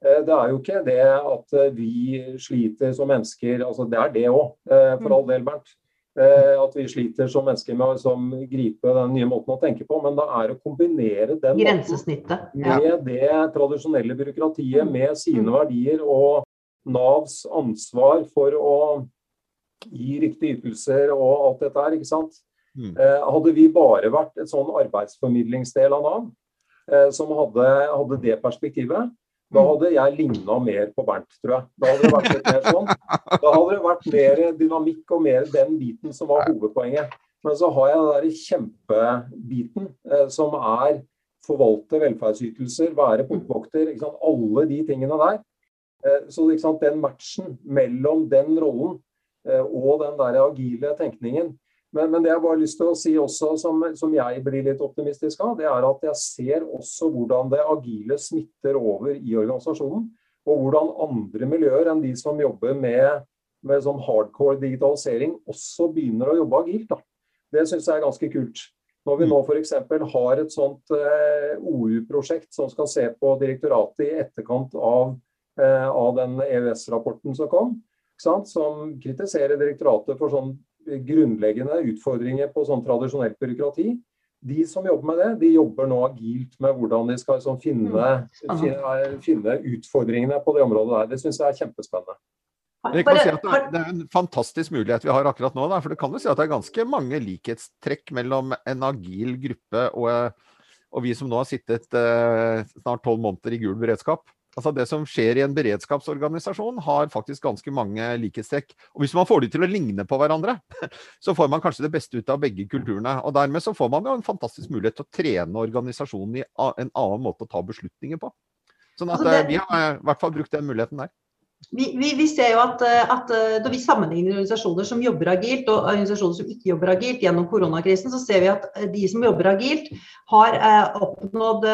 Eh, det er jo ikke det at eh, vi sliter som mennesker, altså det er det òg, eh, for all del, Bernt. At vi sliter som mennesker med å liksom, gripe den nye måten å tenke på. Men det er å kombinere den Grensesnittet. med det tradisjonelle byråkratiet, mm. med sine verdier og Navs ansvar for å gi riktige ytelser og alt dette her. ikke sant? Mm. Eh, hadde vi bare vært et sånn arbeidsformidlingsdel av Nav eh, som hadde, hadde, det perspektivet, da mm. hadde jeg ligna mer på Bernt, tror jeg. Da hadde det vært litt mer sånn. Da hadde det vært mer dynamikk og mer den biten som var hovedpoenget. Men så har jeg den der kjempebiten eh, som er forvalte velferdsytelser, være portvokter, alle de tingene der. Så den matchen mellom den rollen og den der agile tenkningen, men, men, det jeg bare har lyst til å si også, som, som, jeg blir litt optimistisk av, det er at jeg ser også hvordan det agile smitter over i organisasjonen. Og hvordan andre miljøer enn de som jobber med, med sånn hardcore digitalisering, også begynner å jobbe agilt. Da. Det syns jeg er ganske kult. Når vi nå f.eks. har et sånt eh, OU-prosjekt som skal se på direktoratet i etterkant av, eh, av den EØS-rapporten som kom, som kritiserer direktoratet for sånn grunnleggende utfordringer på sånn tradisjonelt byråkrati. De som jobber med det, de jobber nå agilt med hvordan de skal sånn, finne, mm. finne, finne, utfordringene på det området der. Det syns jeg er kjempespennende. Jeg kan si at det er, det er en fantastisk mulighet vi har akkurat nå. Da, for det kan jo si at det er ganske mange likhetstrekk mellom en agil gruppe og, og vi som nå har sittet eh, snart tolv måneder i gul beredskap. Altså Det som skjer i en beredskapsorganisasjon, har faktisk ganske mange likhetstrekk. Og Hvis man får de til å ligne på hverandre, så får man kanskje det beste ut av begge kulturene. Og Dermed så får man jo en fantastisk mulighet til å trene organisasjonen i en annen måte å ta beslutninger på. Sånn at altså. Eh, vi har i hvert fall brukt den muligheten der. Vi, vi, vi, ser jo at, eh, at eh, Når vi sammenligner organisasjoner som jobber agilt og organisasjoner som ikke jobber agilt gjennom koronakrisen, så ser vi at eh, de som jobber agilt, har, oppnådd,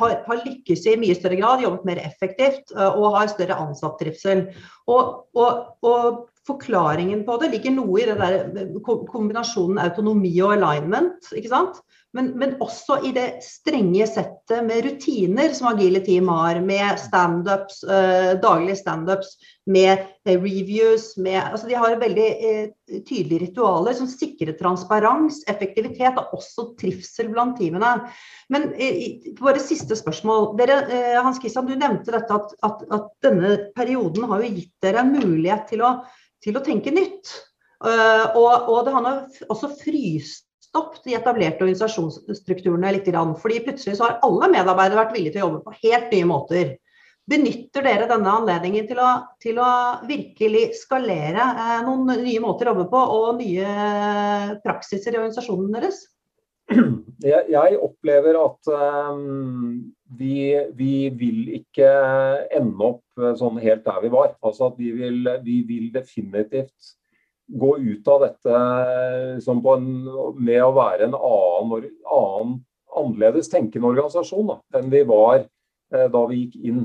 har, har lykkes i mye større grad, jobbet mer effektivt og har større ansatttrivsel. Og, og, og, forklaringen på det ligger noe i den der kombinasjonen autonomi og alignment. ikke sant? Men, men, også i det strenge settet med rutiner som agile team har, med standups, eh, daglige standups, med uh, reviews med, altså De har veldig eh, tydelige ritualer som sikrer transparens, effektivitet og også trivsel blant teamene. Men våre siste spørsmål. Dere, Hans Christian, du nevnte dette at, at, at, denne perioden har jo gitt dere en mulighet til å, til å tenke nytt. og, og det har også fryst stopp de etablerte organisasjonsstrukturene litt. Fordi plutselig så har alle medarbeidere vært villige til å jobbe på helt nye måter. Benytter dere denne anledningen til å, til å virkelig skalere eh, noen nye måter å jobbe på og nye praksiser i organisasjonen deres? Jeg, jeg opplever at um, vi, vi, vil ikke ende opp sånn helt der vi var. Altså at vi vil, vi vil definitivt gå ut av dette liksom en, med å være en annen, annen annerledes tenkende organisasjon da, enn vi var eh, da vi gikk inn.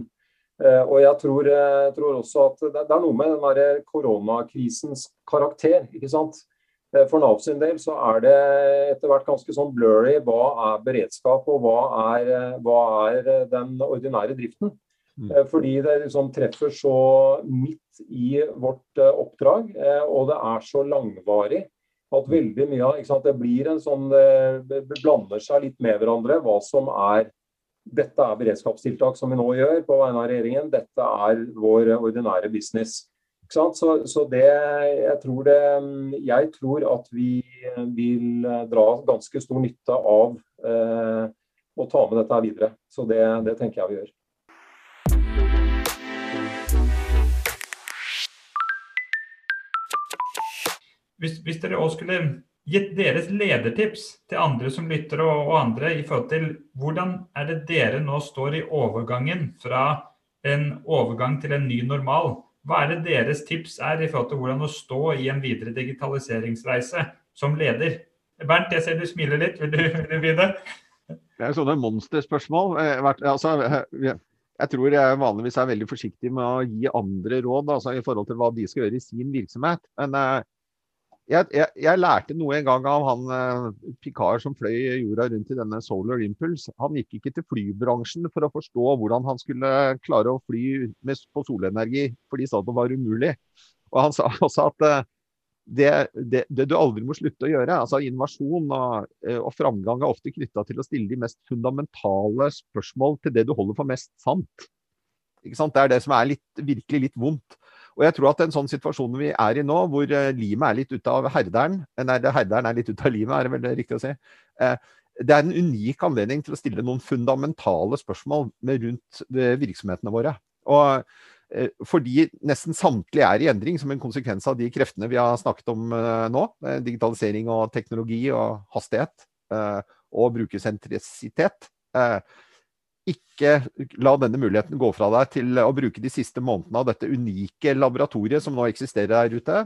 Eh, og jeg tror, jeg eh, tror, også at det, er noe med den der koronakrisens karakter. ikke sant? For Nav sin del så er det etter hvert ganske sånn blurry hva er beredskap og hva er, hva er den ordinære driften. Mm. Fordi det liksom treffer så midt i vårt eh, oppdrag, eh, og det er så langvarig at veldig mye av Det blir en sånn Det blander seg litt med hverandre hva som er Dette er beredskapstiltak som vi nå gjør på vegne av regjeringen. Dette er vår ordinære business. Så, så det, jeg, tror det, jeg tror at vi vil dra ganske stor nytte av eh, å ta med dette videre. Så det, det tenker jeg vi gjør. Hvis, hvis dere også skulle gitt deres ledertips til andre som lytter og, og, andre i forhold til hvordan er det dere nå står i overgangen fra en overgang til en ny normal? Hva er det deres tips er i forhold til hvordan å stå i en videre digitaliseringsreise som leder? Bernt, jeg ser du smiler litt. Vil du, vil du begynne? Det er sånne monsterspørsmål. Eh, altså, eh, jeg tror jeg vanligvis er veldig forsiktig med å gi andre råd altså, i forhold til hva de skal gjøre i sin virksomhet. Men eh, jeg, jeg, jeg, lærte noe en gang av han eh, Picard som fløy jorda rundt i denne Solar Impulse. Han gikk ikke til flybransjen for å forstå hvordan han skulle klare å fly med, på solenergi, for de sa det var umulig. Og Han sa også at eh, det, det, det, du aldri må slutte å gjøre, altså innovasjon og, eh, og framgang er ofte knytta til å stille de mest fundamentale spørsmål til det du holder for mest sant. Det er det som er litt, virkelig litt vondt. Og jeg tror at en sånn situasjon vi er i nå, hvor uh, limet er litt ute av herderen eh, Nei, herderen er litt ute av limet, er det vel riktig å si. Uh, det er en unik anledning til å stille noen fundamentale spørsmål rundt virksomhetene våre. Og fordi nesten samtlige er i endring som en konsekvens av de kreftene vi har snakket om nå. Digitalisering og teknologi og hastighet og brukersentrisitet ikke la denne muligheten gå fra deg til å bruke de siste månedene av dette unike laboratoriet som nå eksisterer der ute,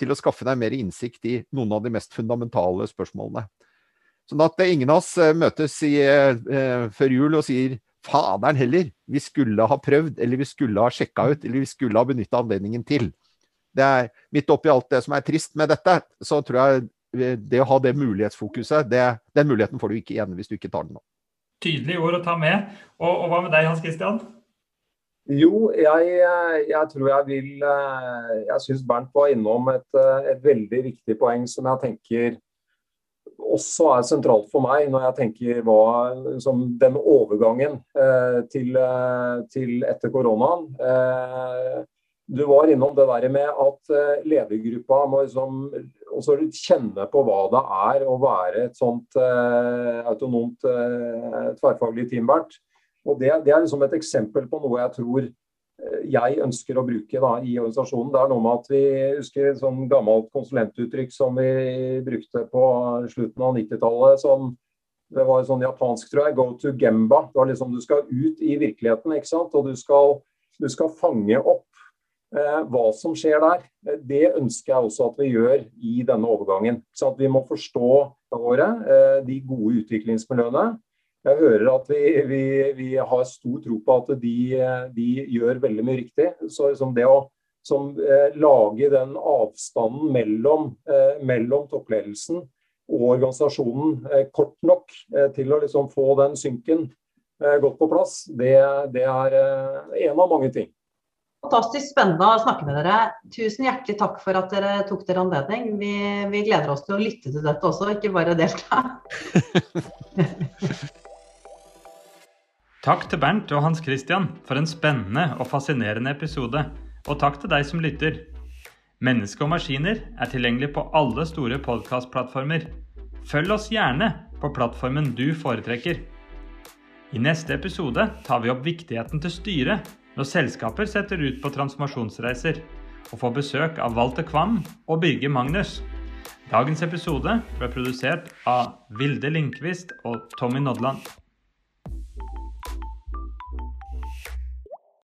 til å skaffe deg mer innsikt i noen av de mest fundamentale spørsmålene. Sånn at ingen av oss eh, møtes i, eh, før jul og sier faderen heller, vi skulle ha prøvd, eller vi skulle ha sjekka ut, eller vi skulle ha benytta anledningen til. Det er, midt oppi alt det som er trist med dette, så tror jeg eh, det å ha det mulighetsfokuset, det, den muligheten får du ikke igjen hvis du ikke tar den nå tydelige ord å ta med. Og, og hva med deg, Hans Christian? Jo, jeg, jeg, tror jeg vil eh, Jeg syns Bernt var innom et, eh, et, veldig viktig poeng som jeg tenker også er sentralt for meg når jeg tenker hva liksom, den overgangen eh, til, eh, til, etter koronaen. Eh, du var innom det der med at eh, ledergruppa må liksom også kjenne på hva det er å være et sånt eh, autonomt eh, tverrfaglig team, Bert. Og det, det, er liksom et eksempel på noe jeg tror jeg ønsker å bruke da, i organisasjonen. Det er noe med at vi husker et sånn gammelt konsulentuttrykk som vi brukte på slutten av 90-tallet. som det var sånn japansk, tror jeg. Go to gemba. Det var liksom Du skal ut i virkeligheten, ikke sant. Og du skal, du skal fange opp Eh, hva som skjer der, eh, det ønsker jeg også at vi gjør i denne overgangen. Så vi må forstå våre, eh, de gode utviklingsmiljøene. Jeg hører at vi, vi, vi har stor tro på at de, de, gjør veldig mye riktig. Så liksom det å som, eh, lage den avstanden mellom, eh, mellom toppledelsen og organisasjonen eh, kort nok til å liksom få den synken godt på plass, det, det er en av mange ting. Fantastisk spennende å snakke med dere. Tusen hjertelig takk for at dere tok dere anledning. Vi, vi gleder oss til å lytte til dette også, ikke bare delta. takk til Bernt og Hans Christian for en spennende og fascinerende episode. Og takk til deg som lytter. Menneske og maskiner er tilgjengelig på alle store podkastplattformer. Følg oss gjerne på plattformen du foretrekker. I neste episode tar vi opp viktigheten til styret når selskaper setter ut på transformasjonsreiser, og får besøk av Walter Kvam og Birger Magnus. Dagens episode ble produsert av Vilde Lindqvist og Tommy Nodland.